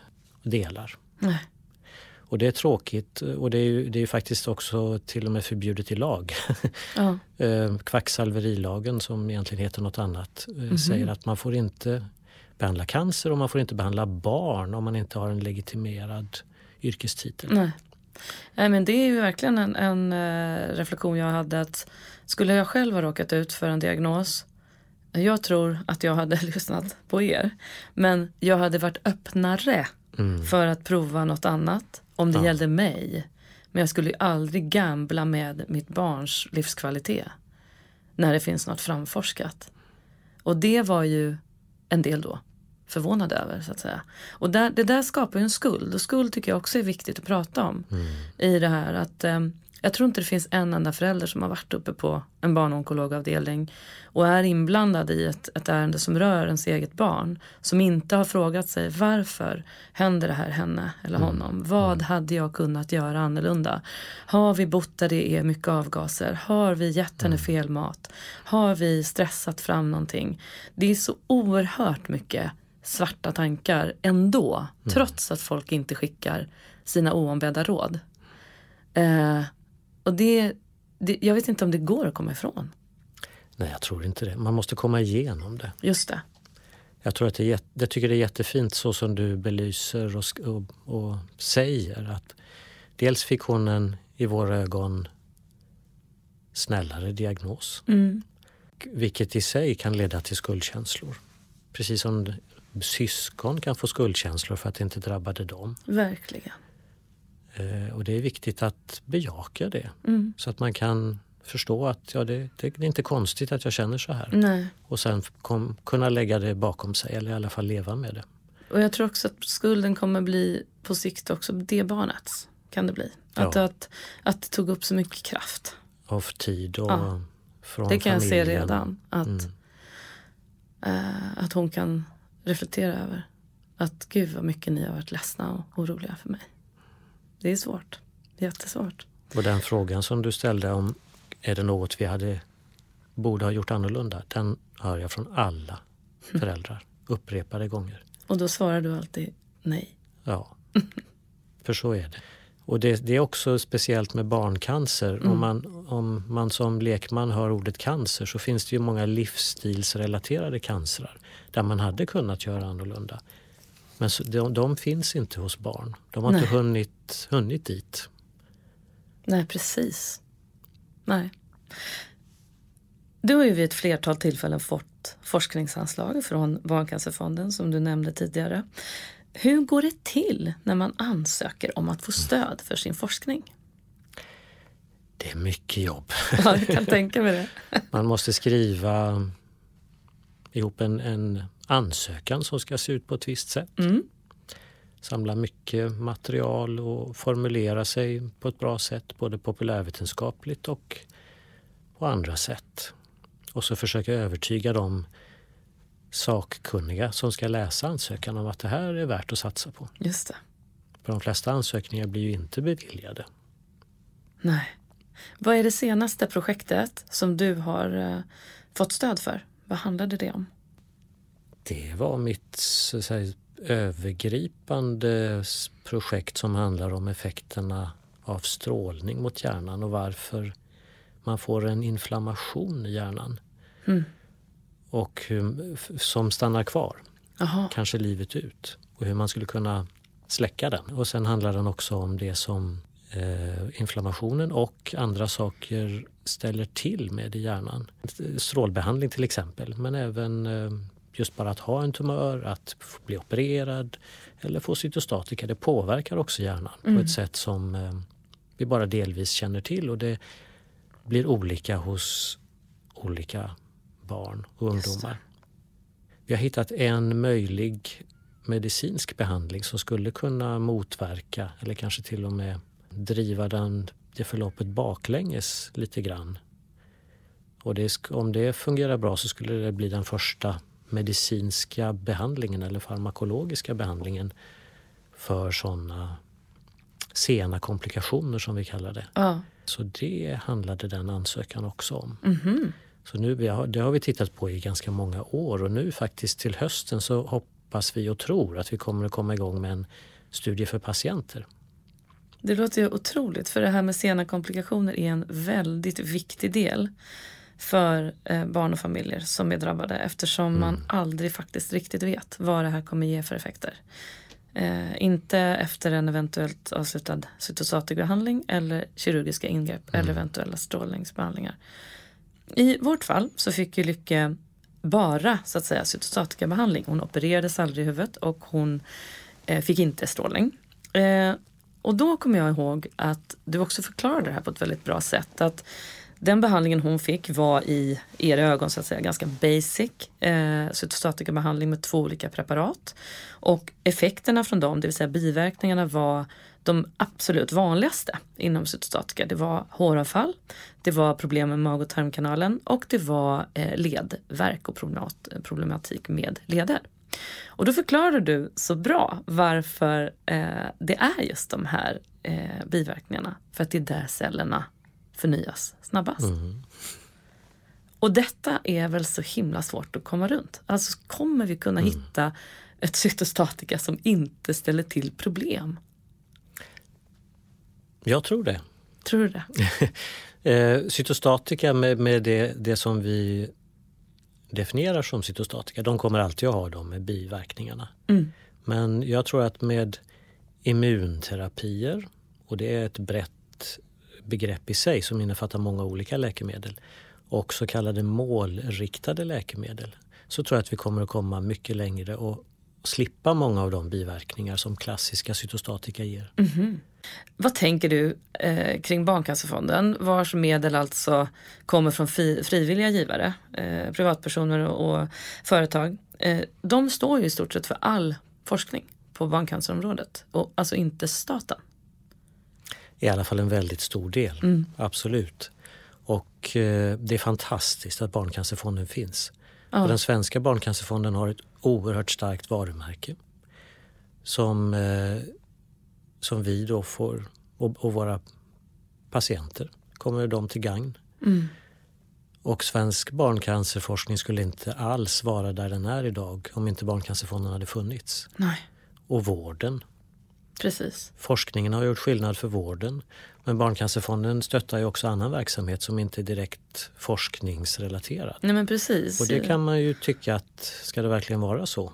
delar. Nej. Och det är tråkigt och det är ju, det är faktiskt också till och med förbjudet i lag. Ja. Eh, kvacksalverilagen som egentligen heter något annat mm -hmm. säger att man får inte behandla cancer och man får inte behandla barn om man inte har en legitimerad yrkestitel. Nej. Nej, men det är ju verkligen en, en uh, reflektion jag hade att skulle jag själv ha råkat ut för en diagnos jag tror att jag hade lyssnat på er. Men jag hade varit öppnare mm. för att prova något annat om det ja. gällde mig. Men jag skulle ju aldrig gambla med mitt barns livskvalitet när det finns något framforskat. Och det var ju en del då förvånade över så att säga. Och där, det där skapar ju en skuld och skuld tycker jag också är viktigt att prata om mm. i det här att um, jag tror inte det finns en enda förälder som har varit uppe på en barnonkologavdelning och är inblandad i ett, ett ärende som rör ens eget barn. Som inte har frågat sig varför händer det här henne eller mm. honom? Mm. Vad hade jag kunnat göra annorlunda? Har vi bott där det är mycket avgaser? Har vi gett henne mm. fel mat? Har vi stressat fram någonting? Det är så oerhört mycket svarta tankar ändå. Mm. Trots att folk inte skickar sina oombedda råd. Eh, och det, det, jag vet inte om det går att komma ifrån. Nej, jag tror inte det. Man måste komma igenom det. Just det. Jag tror att det är, jag tycker det är jättefint så som du belyser och, och, och säger att dels fick hon en, i våra ögon, snällare diagnos. Mm. Vilket i sig kan leda till skuldkänslor. Precis som syskon kan få skuldkänslor för att det inte drabbade dem. Verkligen. Eh, och det är viktigt att bejaka det mm. så att man kan förstå att ja, det, det, är inte konstigt att jag känner så här. Nej. Och sen kom, kunna lägga det bakom sig eller i alla fall leva med det. Och jag tror också att skulden kommer bli på sikt också det barnets. Kan det bli. Att, ja. att, att det tog upp så mycket kraft. Av tid och ja. från Det kan familjen. jag se redan. Att, mm. äh, att hon kan reflektera över. Att gud vad mycket ni har varit ledsna och oroliga för mig. Det är svårt. Jättesvårt. Och den frågan som du ställde om är det något vi hade, borde ha gjort annorlunda? Den hör jag från alla föräldrar upprepade gånger. Och då svarar du alltid nej? Ja, för så är det. Och det, det, är också speciellt med barncancer. Mm. Om, man, om man som lekman hör ordet cancer så finns det ju många livsstilsrelaterade cancrar där man hade kunnat göra annorlunda. Men de, de finns inte hos barn. De har Nej. inte hunnit, hunnit dit. Nej, precis. Nej. Du har ju vid ett flertal tillfällen fått forskningsanslag från Barncancerfonden som du nämnde tidigare. Hur går det till när man ansöker om att få stöd för sin forskning? Det är mycket jobb. Ja, jag kan tänka mig det. Man måste skriva ihop en, en ansökan som ska se ut på ett visst sätt. Mm. Samla mycket material och formulera sig på ett bra sätt både populärvetenskapligt och på andra sätt. Och så försöka övertyga de sakkunniga som ska läsa ansökan om att det här är värt att satsa på. Just det. För de flesta ansökningar blir ju inte beviljade. Nej. Vad är det senaste projektet som du har eh, fått stöd för? Vad handlade det om? Det var mitt så säga, övergripande projekt som handlar om effekterna av strålning mot hjärnan och varför man får en inflammation i hjärnan. Mm. Och hur, som stannar kvar, Jaha. kanske livet ut. Och hur man skulle kunna släcka den. Och sen handlar den också om det som eh, inflammationen och andra saker ställer till med i hjärnan. Strålbehandling till exempel, men även eh, just bara att ha en tumör, att bli opererad eller få cytostatika. Det påverkar också hjärnan på ett sätt som eh, vi bara delvis känner till och det blir olika hos olika barn och ungdomar. Vi har hittat en möjlig medicinsk behandling som skulle kunna motverka eller kanske till och med driva den, det förloppet baklänges lite grann. Och det, om det fungerar bra så skulle det bli den första medicinska behandlingen eller farmakologiska behandlingen för sådana sena komplikationer som vi kallar det. Ja. Så det handlade den ansökan också om. Mhm. Så nu, det har vi tittat på i ganska många år och nu faktiskt till hösten så hoppas vi och tror att vi kommer att komma igång med en studie för patienter. Det låter ju otroligt för det här med sena komplikationer är en väldigt viktig del för eh, barn och familjer som är drabbade eftersom man aldrig faktiskt riktigt vet vad det här kommer ge för effekter. Eh, inte efter en eventuellt avslutad cytostatikabehandling eller kirurgiska ingrepp eller eventuella strålningsbehandlingar. I vårt fall så fick ju Lycke bara så att säga cytostatikabehandling. Hon opererades aldrig i huvudet och hon eh, fick inte strålning. Eh, och då kommer jag ihåg att du också förklarade det här på ett väldigt bra sätt. Att den behandlingen hon fick var i era ögon så att säga ganska basic eh, cytostatikabehandling med två olika preparat. Och effekterna från dem, det vill säga biverkningarna var de absolut vanligaste inom cytostatika. Det var håravfall, det var problem med mag och tarmkanalen och det var eh, ledvärk och problematik med leder. Och då förklarar du så bra varför eh, det är just de här eh, biverkningarna. För att det är där cellerna förnyas snabbast. Och detta är väl så himla svårt att komma runt. Alltså kommer vi kunna hitta ett cytostatika som inte ställer till problem? Jag tror det. Tror du det? Eh, cytostatika med, med det, det som vi definierar som cytostatika, de kommer alltid att ha de med biverkningarna. Mm. Men jag tror att med immunterapier, och det är ett brett begrepp i sig som innefattar många olika läkemedel, och så kallade målriktade läkemedel, så tror jag att vi kommer att komma mycket längre och slippa många av de biverkningar som klassiska cytostatika ger. Vad tänker du eh, kring Barncancerfonden vars medel alltså kommer från fri, frivilliga givare, eh, privatpersoner och, och företag. Eh, de står ju i stort sett för all forskning på barncancerområdet och alltså inte staten. I alla fall en väldigt stor del, absolut. Och eh, det är fantastiskt att Barncancerfonden finns. Ja. Den svenska Barncancerfonden har ett oerhört starkt varumärke som, eh, som vi då får, och, och våra patienter, kommer de till gagn. Och svensk barncancerforskning skulle inte alls vara där den är idag om inte Barncancerfonden hade funnits. Nej, Och vården. Precis. Forskningen har gjort skillnad för vården. Men Barncancerfonden stöttar ju också annan verksamhet som inte är direkt forskningsrelaterad. Nej men precis. Och det kan man ju tycka att, ska det verkligen vara så?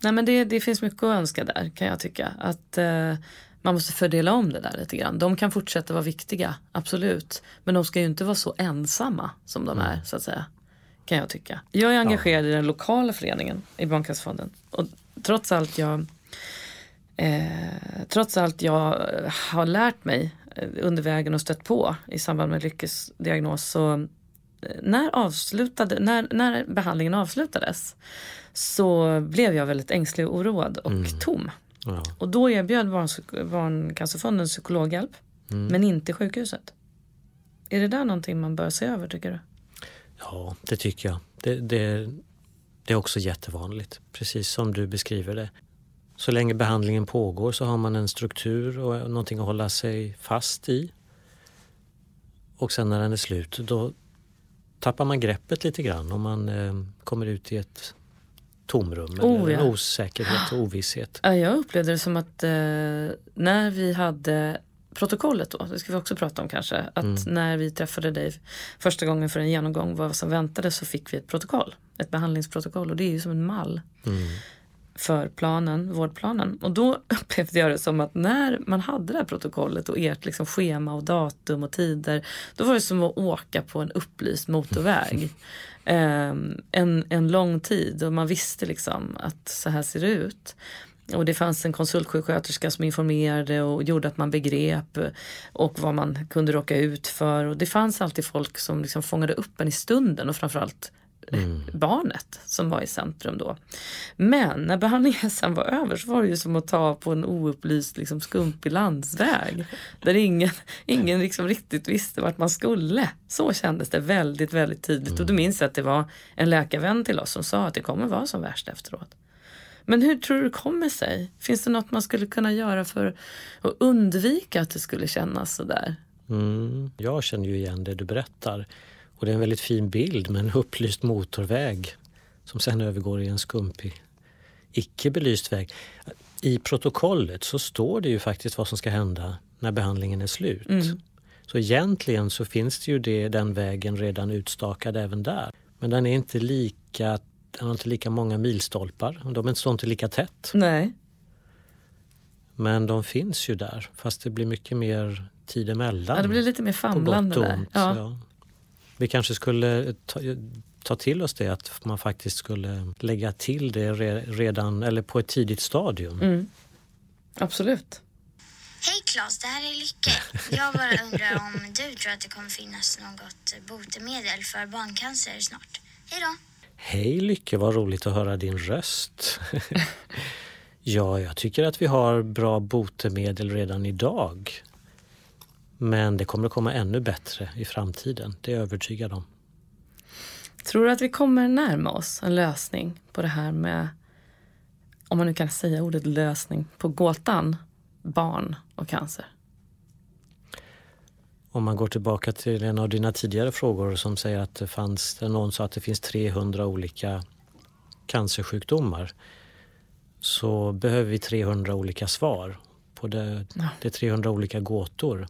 Nej men det, det finns mycket att önska där kan jag tycka. Att eh, man måste fördela om det där lite grann. De kan fortsätta vara viktiga, absolut. Men de ska ju inte vara så ensamma som de är så att säga. Kan jag tycka. Jag är engagerad ja. i den lokala föreningen i Barncancerfonden. Och trots allt jag eh, trots allt jag har lärt mig eh, under vägen och stött på i samband med Lyckes diagnos så eh, när, avslutade, när, när behandlingen avslutades så blev jag väldigt ängslig och oroad och mm. tom. Ja. Och då erbjöd Barncancerfonden psykologhjälp mm. men inte sjukhuset. Är det där någonting man bör se över tycker du? Ja, det tycker jag. Det, det, det är också jättevanligt, precis som du beskriver det. Så länge behandlingen pågår så har man en struktur och någonting att hålla sig fast i. Och sen när den är slut då tappar man greppet lite grann och man eh, kommer ut i ett tomrum oh, eller ja. en osäkerhet och ovisshet. Ja, jag upplevde det som att eh, när vi hade protokollet då, det ska vi också prata om kanske, att mm. när vi träffade dig första gången för en genomgång vad som väntade så fick vi ett protokoll, ett behandlingsprotokoll och det är ju som en mall. Mm för planen, vårdplanen. Och då upplevde jag det som att när man hade det här protokollet och ert liksom schema och datum och tider, då var det som att åka på en upplyst motorväg. um, en, en lång tid och man visste liksom att så här ser det ut. Och det fanns en konsultsjuksköterska som informerade och gjorde att man begrep och vad man kunde råka ut för. Och det fanns alltid folk som liksom fångade upp en i stunden och framförallt mm. barnet som var i centrum då. Men när behandlingen sen var över så var det ju som att ta på en oupplyst liksom, skumpig landsväg. Där ingen, ingen liksom riktigt visste vart man skulle. Så kändes det väldigt, väldigt tydligt. Mm. Och då minns att det var en läkarvän till oss som sa att det kommer vara som värst efteråt. Men hur tror du det kommer sig? Finns det något man skulle kunna göra för att undvika att det skulle kännas sådär? Mm, jag känner ju igen det du berättar. Och det är en väldigt fin bild med en upplyst motorväg som sen övergår i en skumpig, icke belyst väg. I protokollet så står det ju faktiskt vad som ska hända när behandlingen är slut. Mm. Så egentligen så finns det ju det, den vägen redan utstakad även där. Men den är inte lika, den har inte lika många milstolpar. De står inte lika tätt. Nej. Men de finns ju där fast det blir mycket mer tid emellan. Ja, det blir lite mer famlande där. Ja. Ja. Vi kanske skulle ta, ta till oss det att man faktiskt skulle lägga till det redan eller på ett tidigt stadium. Mm. Absolut. Hej Claes, det här är Lycke. Jag bara undrar om du tror att det kommer finnas något botemedel för barncancer snart. Hej då! Hej Lycke, vad roligt att höra din röst. ja, jag tycker att vi har bra botemedel redan idag. Men det kommer att komma ännu bättre i framtiden, det är jag övertygad om. Tror du att vi kommer närma oss en lösning på det här med, om man nu kan säga ordet lösning, på gåtan barn och cancer? Om man går tillbaka till en av dina tidigare frågor som säger att det fanns, någon sa att det finns 300 olika cancersjukdomar så behöver vi 300 olika svar på det, det är 300 olika gåtor.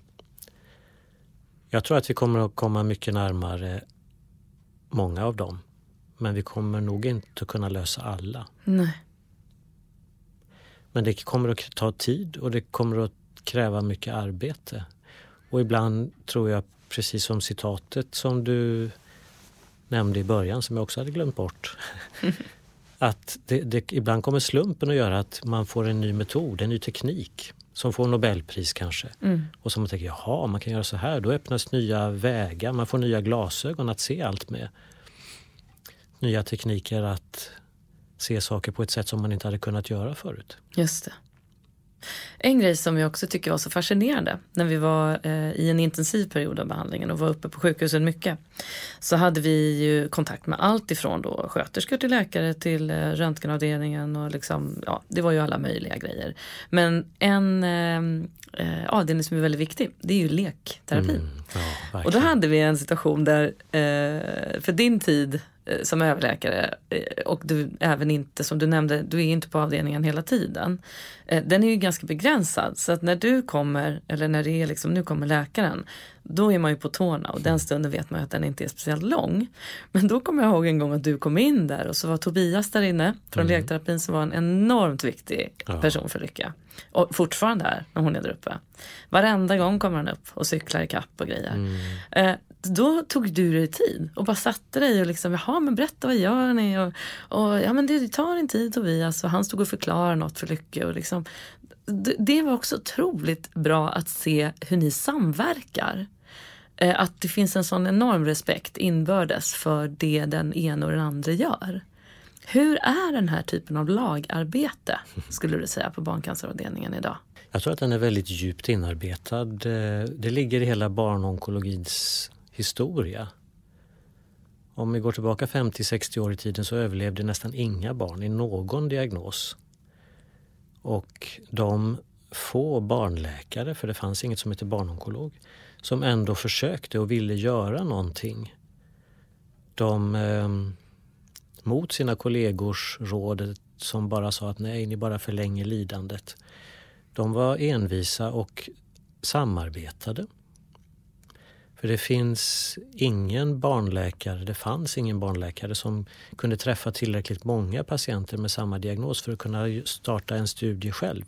Jag tror att vi kommer att komma mycket närmare många av dem. Men vi kommer nog inte att kunna lösa alla. Nej. Men det kommer att ta tid och det kommer att kräva mycket arbete. Och ibland tror jag, precis som citatet som du nämnde i början, som jag också hade glömt bort. att det, det, ibland kommer slumpen att göra att man får en ny metod, en ny teknik som får Nobelpris kanske. Mm. Och som man tänker, jaha, man kan göra så här. Då öppnas nya vägar, man får nya glasögon att se allt med. Nya tekniker att se saker på ett sätt som man inte hade kunnat göra förut. Just det. En grej som jag också tycker var så fascinerande när vi var eh, i en intensiv period av behandlingen och var uppe på sjukhuset mycket. Så hade vi ju kontakt med allt ifrån då sköterskor till läkare till eh, röntgenavdelningen och liksom, ja, det var ju alla möjliga grejer. Men en eh, eh avdelning som är väldigt viktig, det är ju lekterapi. Mm, ja, och då hade vi en situation där, eh, för din tid som överläkare eh, och du även inte, som du nämnde, du är inte på avdelningen hela tiden. Eh, den är ju ganska begränsad så att när du kommer, eller när det är liksom, nu kommer läkaren, då är man ju på tårna och den stunden vet man att den inte är speciellt lång. Men då kommer jag ihåg en gång att du kom in där och så var Tobias där inne från mm. lekterapin som var en enormt viktig person för Lycka. Och fortfarande är när hon är där uppe. Varenda gång kommer han upp och cyklar i kapp och grejer. Mm. Då tog du dig tid och bara satte dig och liksom, jaha men berätta vad gör ni? Och, och ja men det tar en tid Tobias och han stod och förklarade något för Lycke och liksom. Det, var också otroligt bra att se hur ni samverkar. Eh, att det finns en sån enorm respekt inbördes för det den ena och den andra gör. Hur är den här typen av lagarbete, skulle du säga, på barncanceravdelningen idag? Jag tror att den är väldigt djupt inarbetad. Eh, det ligger i hela barnonkologins historia. Om vi går tillbaka 50-60 år i tiden så överlevde nästan inga barn i någon diagnos. Och de få barnläkare, för det fanns inget som hette barnonkolog, som ändå försökte och ville göra någonting. De eh, mot sina kollegors råd som bara sa att nej, ni bara förlänger lidandet. De var envisa och samarbetade. För det finns ingen barnläkare, det fanns ingen barnläkare som kunde träffa tillräckligt många patienter med samma diagnos för att kunna starta en studie själv.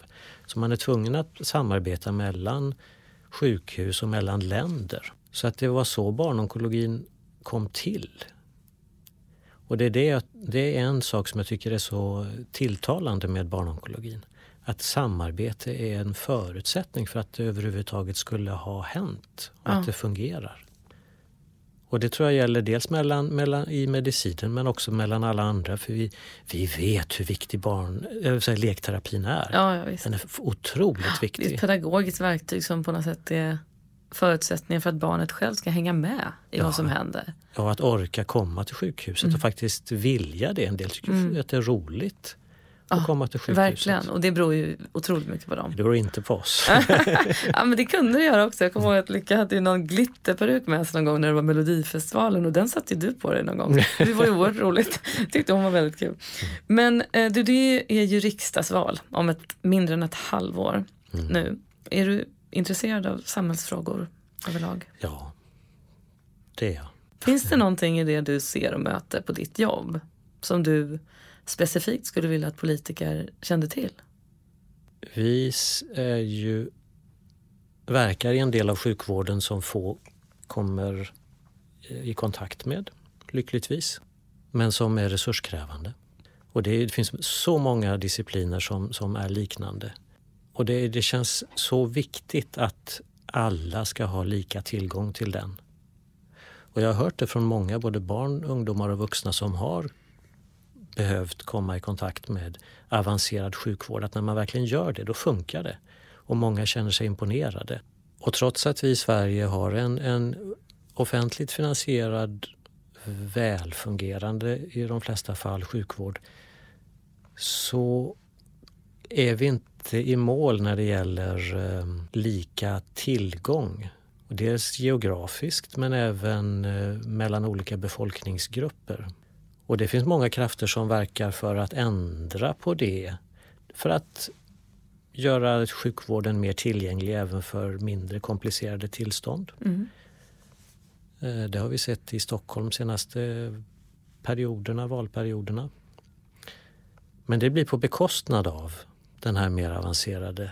Så man är tvungen att samarbeta mellan sjukhus och mellan länder. Så att det var så barnonkologin kom till. Och det är, det, det är en sak som jag tycker är så tilltalande med barnonkologin. Att samarbete är en förutsättning för att det överhuvudtaget skulle ha hänt och ja. att det fungerar. Och det tror jag gäller dels mellan, mellan, i medicinen men också mellan alla andra. För vi, vi vet hur viktig barn, äh, lekterapin är. Ja, ja, Den är otroligt viktig. Det är ett pedagogiskt verktyg som på något sätt är förutsättningen för att barnet själv ska hänga med i ja. vad som händer. Ja, att orka komma till sjukhuset mm. och faktiskt vilja det. En del tycker mm. att det är roligt att ja, komma till sjukhuset. Verkligen, och det beror ju otroligt mycket på dem. Det beror inte på oss. ja men det kunde det göra också. Jag kommer ihåg att Lycka hade ju någon glitterperuk med sig någon gång när det var Melodifestivalen och den satte ju du på dig någon gång. Det var ju oerhört roligt. Tyckte hon var väldigt kul. Men eh, du, det är ju riksdagsval om ett mindre än ett halvår mm. nu. Är du intresserad av samhällsfrågor överlag? Ja, det är jag. Finns det någonting i det du ser och möter på ditt jobb som du specifikt skulle vilja att politiker kände till? Vi är ju, verkar i en del av sjukvården som få kommer eh, i kontakt med, lyckligtvis, men som är resurskrävande. Och det, det finns så många discipliner som, som är liknande. Och det, det känns så viktigt att alla ska ha lika tillgång till den. Och jag har hört det från många, både barn, ungdomar och vuxna som har behövt komma i kontakt med avancerad sjukvård. Att när man verkligen gör det, då funkar det. Och många känner sig imponerade. Och trots att vi i Sverige har en, en offentligt finansierad, välfungerande i de flesta fall sjukvård så är vi inte i mål när det gäller eh, lika tillgång. dels geografiskt men även eh, mellan olika befolkningsgrupper. Och det finns många krafter som verkar för att ändra på det. För att göra sjukvården mer tillgänglig även för mindre komplicerade tillstånd. Mm. Eh, det har vi sett i Stockholm senaste perioderna, valperioderna. Men det blir på bekostnad av den här mer avancerade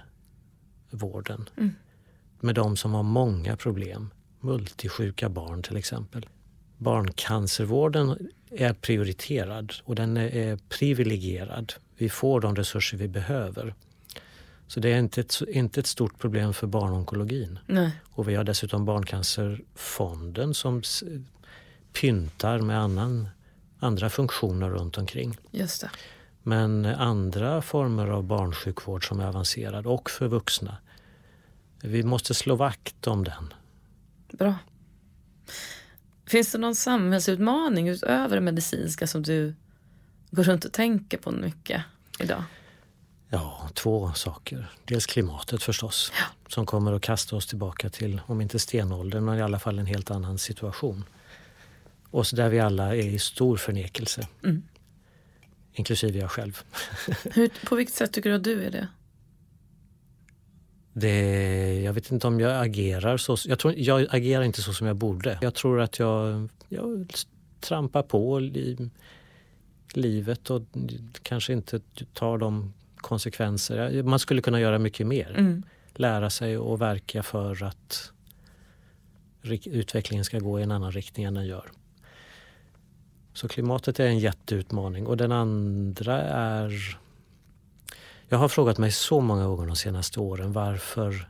vården. Mm. Med de som har många problem. Multisjuka barn till exempel. Barncancervården är prioriterad och den är privilegierad. Vi får de resurser vi behöver. Så det är inte ett, inte ett stort problem för barnonkologin. Nej. Och vi har dessutom Barncancerfonden som pyntar med annan, andra funktioner runt omkring. Just det. Men andra former av barnsjukvård som är avancerad och för vuxna. Vi måste slå vakt om den. Bra. Finns det någon samhällsutmaning utöver det medicinska som du går runt och tänker på mycket idag? Ja, två saker. Dels klimatet förstås, ja. som kommer att kasta oss tillbaka till, om inte stenåldern, men i alla fall en helt annan situation. Och så där vi alla är i stor förnekelse. Mm. Inklusive jag själv. Hur, på vilket sätt tycker du att du är det? Det, jag vet inte om jag agerar så. Jag, tror, jag agerar inte så som jag borde. Jag tror att jag, jag trampar på i livet och kanske inte tar de konsekvenser. Man skulle kunna göra mycket mer. Mm. Lära sig och verka för att utvecklingen ska gå i en annan riktning än den gör. Så klimatet är en jätteutmaning. Och den andra är... Jag har frågat mig så många gånger de senaste åren varför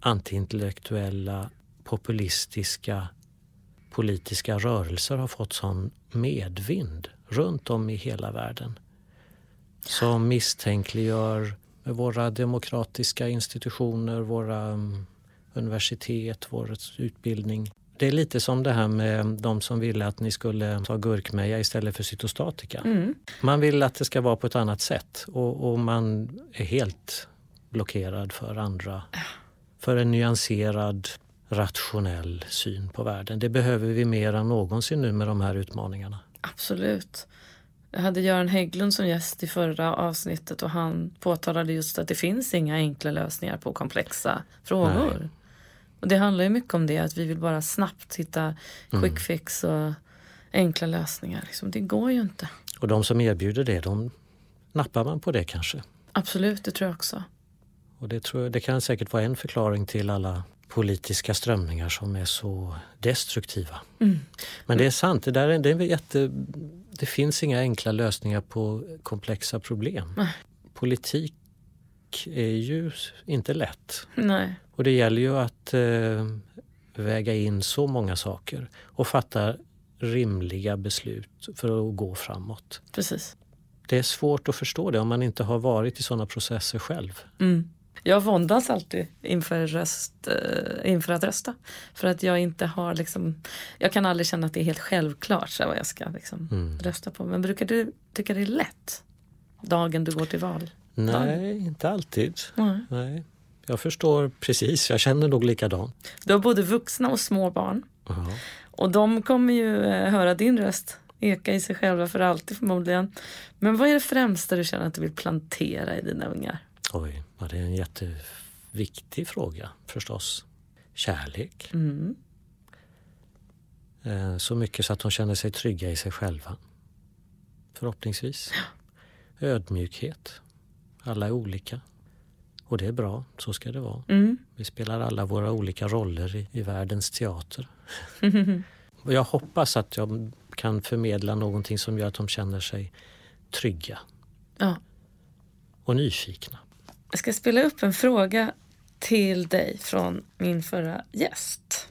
antiintellektuella, populistiska politiska rörelser har fått sån medvind runt om i hela världen. Som misstänkliggör våra demokratiska institutioner, våra mm, universitet, vår utbildning. Det är lite som det här med de som ville att ni skulle ta gurkmeja istället för cytostatika. Mm. Man vill att det ska vara på ett annat sätt och, och man är helt blockerad för andra. För en nyanserad, rationell syn på världen. Det behöver vi mer än någonsin nu med de här utmaningarna. Absolut. Jag hade Göran Hägglund som gäst i förra avsnittet och han påtalade just att det finns inga enkla lösningar på komplexa frågor. Nej. Och det handlar ju mycket om det, att vi vill bara snabbt hitta quick Mm. fix och enkla lösningar. Liksom. Det går ju inte. Och de som erbjuder det, de nappar man på det kanske. Absolut, det tror jag också. Och det, tror jag, det kan säkert vara en förklaring till alla politiska strömningar som är så destruktiva. Mm. Men det är sant, det, där är, det, är jätte, det finns inga enkla lösningar på komplexa problem. Nej. Politik är ju inte lätt. Nej, Och det gäller ju att eh, väga in så många saker och fatta rimliga beslut för att gå framåt. precis. Det är svårt att förstå det om man inte har varit i sådana processer själv. Mm. Jag våndas alltid inför, röst, eh, inför att rösta. För att jag inte har liksom, jag kan aldrig känna att det är helt självklart så vad jag ska liksom Mm. rösta på. Men brukar du tycka det är lätt? Dagen du går till val? Nej, inte alltid. Nej. Nej. Jag förstår precis, jag känner nog likadant. Du har både vuxna och små barn. Ja. Och de kommer ju eh, höra din röst eka i sig själva för alltid förmodligen. Men vad är det främsta du känner att du vill plantera i dina ungar? Oj, ja, det är en jätteviktig fråga förstås. Kärlek. Mm. Eh, Så mycket så att de känner sig trygga i sig själva. Förhoppningsvis. Ödmjukhet. Alla är olika. Och det är bra, så ska det vara. Mm. Vi spelar alla våra olika roller i, i världens teater. Jag hoppas att jag kan förmedla någonting som gör att de känner sig trygga Ja. och nyfikna. Jag ska spela upp en fråga till dig från min förra gäst.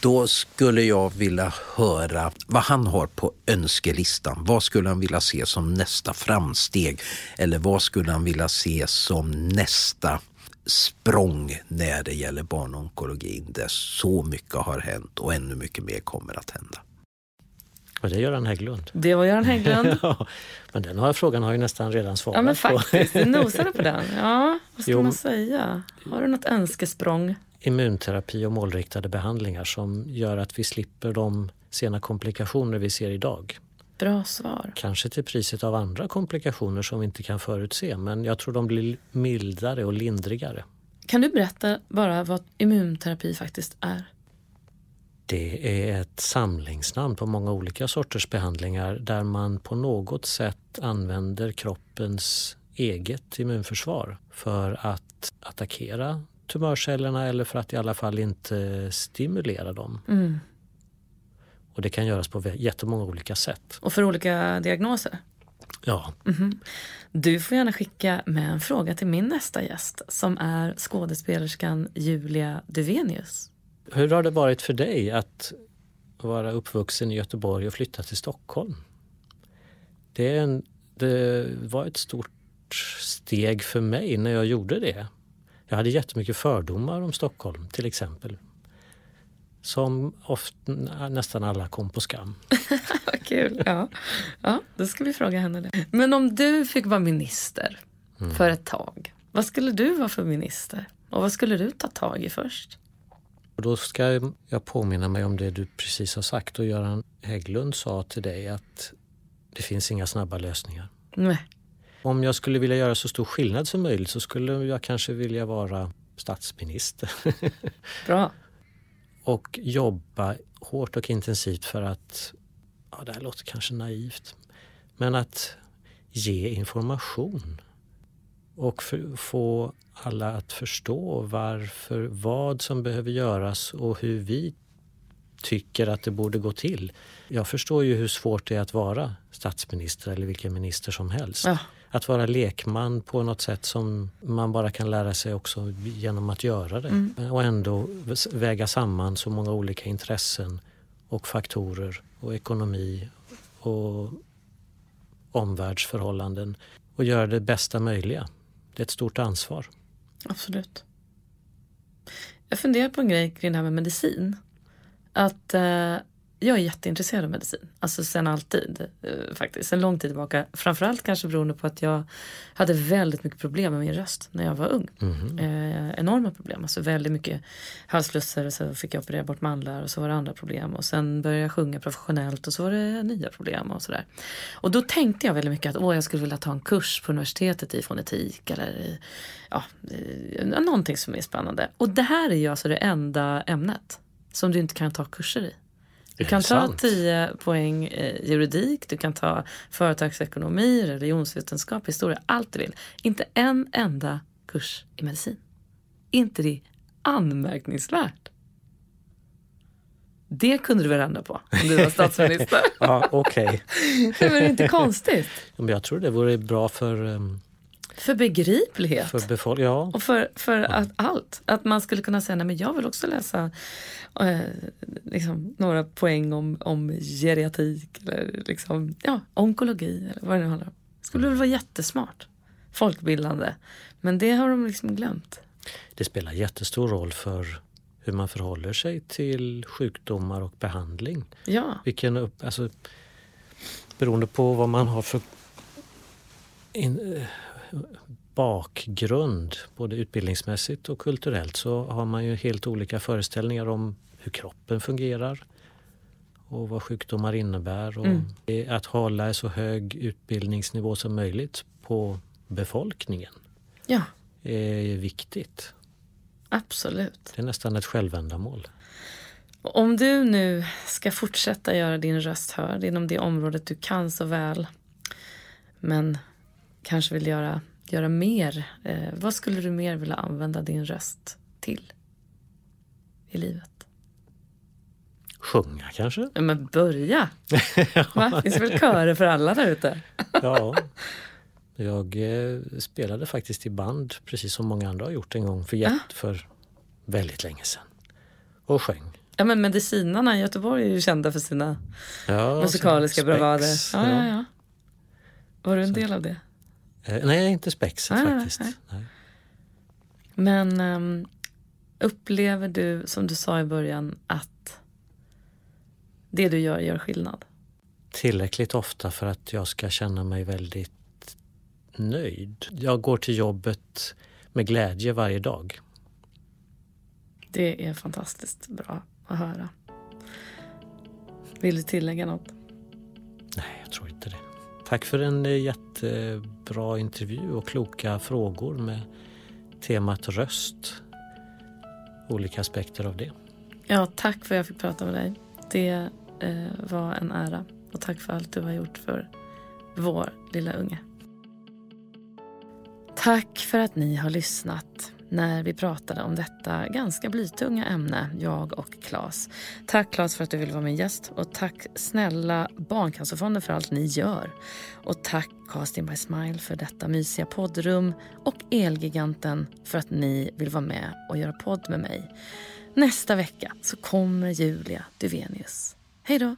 Då skulle jag vilja höra vad han har på önskelistan. Vad skulle han vilja se som nästa framsteg? Eller vad skulle han vilja se som nästa språng när det gäller barnonkologin där så mycket har hänt och ännu mycket mer kommer att hända? Och det är Göran Hägglund. Det var Göran Hägglund. Ja, men den har frågan har jag nästan redan svarat Ja men på. faktiskt, du nosade på den. Ja, vad ska Jo. man säga? Har du något önskesprång? Immunterapi och målriktade behandlingar som gör att vi slipper de sena komplikationer vi ser idag. Bra svar. Kanske till priset av andra komplikationer som vi inte kan förutse men jag tror de blir mildare och lindrigare. Kan du berätta bara vad immunterapi faktiskt är? Det är ett samlingsnamn på många olika sorters behandlingar där man på något sätt använder kroppens eget immunförsvar för att attackera tumörcellerna eller för att i alla fall inte stimulera dem. Mm. Och det kan göras på jättemånga olika sätt. Och för olika diagnoser? Ja, Du får gärna skicka med en fråga till min nästa gäst som är skådespelerskan Julia Duvenius. Hur har det varit för dig att vara uppvuxen i Göteborg och flytta till Stockholm? Det, är en, det var ett stort steg för mig när jag gjorde det. Jag hade jättemycket fördomar om Stockholm till exempel. Som ofta, nästan alla kom på skam. Vad kul. Ja. ja, då ska vi fråga henne det. Men om du fick vara minister för ett tag, vad skulle du vara för minister? Och vad skulle du ta tag i först? Och då ska jag påminna mig om det du precis har sagt och Göran Hägglund sa till dig att det finns inga snabba lösningar. Nej. Om jag skulle vilja göra så stor skillnad som möjligt så skulle jag kanske vilja vara statsminister. Bra. och jobba hårt och intensivt för att, ja det här låter kanske naivt, men att ge information och för, få alla att förstå varför, vad som behöver göras och hur vi tycker att det borde gå till. Jag förstår ju hur svårt det är att vara statsminister eller vilken minister som helst. Ja. Att vara lekman på något sätt som man bara kan lära sig också genom att göra det. Och ändå väga samman så många olika intressen och faktorer och ekonomi och omvärldsförhållanden och göra det bästa möjliga. Det är ett stort ansvar. Absolut. Jag funderar på en grej kring det här med medicin. Att eh, jag är jätteintresserad av medicin. Alltså sen alltid eh, faktiskt. Sen lång tid tillbaka. Framförallt kanske beroende på att jag hade väldigt mycket problem med min röst när jag var ung. Eh, enorma problem. Alltså väldigt mycket halsflusser och så fick jag operera bort mandlar och så var det andra problem. Och sen började jag sjunga professionellt och så var det nya problem och sådär. Och då tänkte jag väldigt mycket att åh, jag skulle vilja ta en kurs på universitetet i fonetik eller i, ja, i, någonting som är spännande. Och det här är ju alltså det enda ämnet som du inte kan ta kurser i. Du Är kan ta sant? 10 poäng eh, juridik, du kan ta företagsekonomi, religionsvetenskap, historia, allt du vill. Inte en enda kurs i medicin. inte det anmärkningsvärt? Det kunde du väl ändra på om du var statsminister? Ja, okej. det var inte konstigt. Jag tror det vore bra för, um, För begriplighet. för befolkningen. Ja, Och för, för att allt. Att man skulle kunna säga, nej men jag vill också läsa eh, liksom, några poäng om, om geriatrik eller liksom, ja, onkologi eller vad det nu handlar om. Det skulle väl vara jättesmart. Folkbildande. Men det har de liksom glömt. det spelar jättestor roll för hur man förhåller sig till sjukdomar och behandling. Ja, Vilken upp, alltså, beroende på vad man har för in, eh, bakgrund, både utbildningsmässigt och kulturellt, så har man ju helt olika föreställningar om hur kroppen fungerar och vad sjukdomar innebär. Och Mm. Att hålla en så hög utbildningsnivå som möjligt på befolkningen ja är viktigt. absolut. Det är nästan ett självändamål. Om du nu ska fortsätta göra din röst hörd inom det området du kan så väl men kanske vill göra, göra mer. Eh, vad skulle du mer vilja använda din röst till i livet? Sjunga kanske? Ja, men börja! Va? Finns väl körer för alla där ute? Ja. Jag eh, spelade faktiskt i band, precis som många andra har gjort en gång, för, jätt, för väldigt länge sedan. Och sjöng. Ja, men medicinarna i Göteborg är ju kända för sina Ja, musikaliska bravader. Ja, ja. ja, ja. Var du en del av det? Eh, nej, inte spexet nej, faktiskt. nej. Nej. Men ehm, upplever du, som du sa i början, att det du gör gör skillnad? Tillräckligt ofta för att jag ska känna mig väldigt nöjd. Jag går till jobbet med glädje varje dag. Det är fantastiskt bra att höra. Vill du tillägga något? Nej, jag tror inte det. Tack för en eh, jättebra intervju och kloka frågor med temat röst. Olika aspekter av det. Ja, tack för att jag fick prata med dig. Det eh, var en ära. Och tack för allt du har gjort för vår lilla unge. Tack för att ni har lyssnat när vi pratade om detta ganska blytunga ämne, jag och Claes. Tack Claes för att du ville vara min gäst och tack snälla Barncancerfonden för allt ni gör. Och tack Casting by Smile för detta mysiga poddrum och Elgiganten för att ni vill vara med och göra podd med mig. Nästa vecka så kommer Julia Duvenius. Hej då!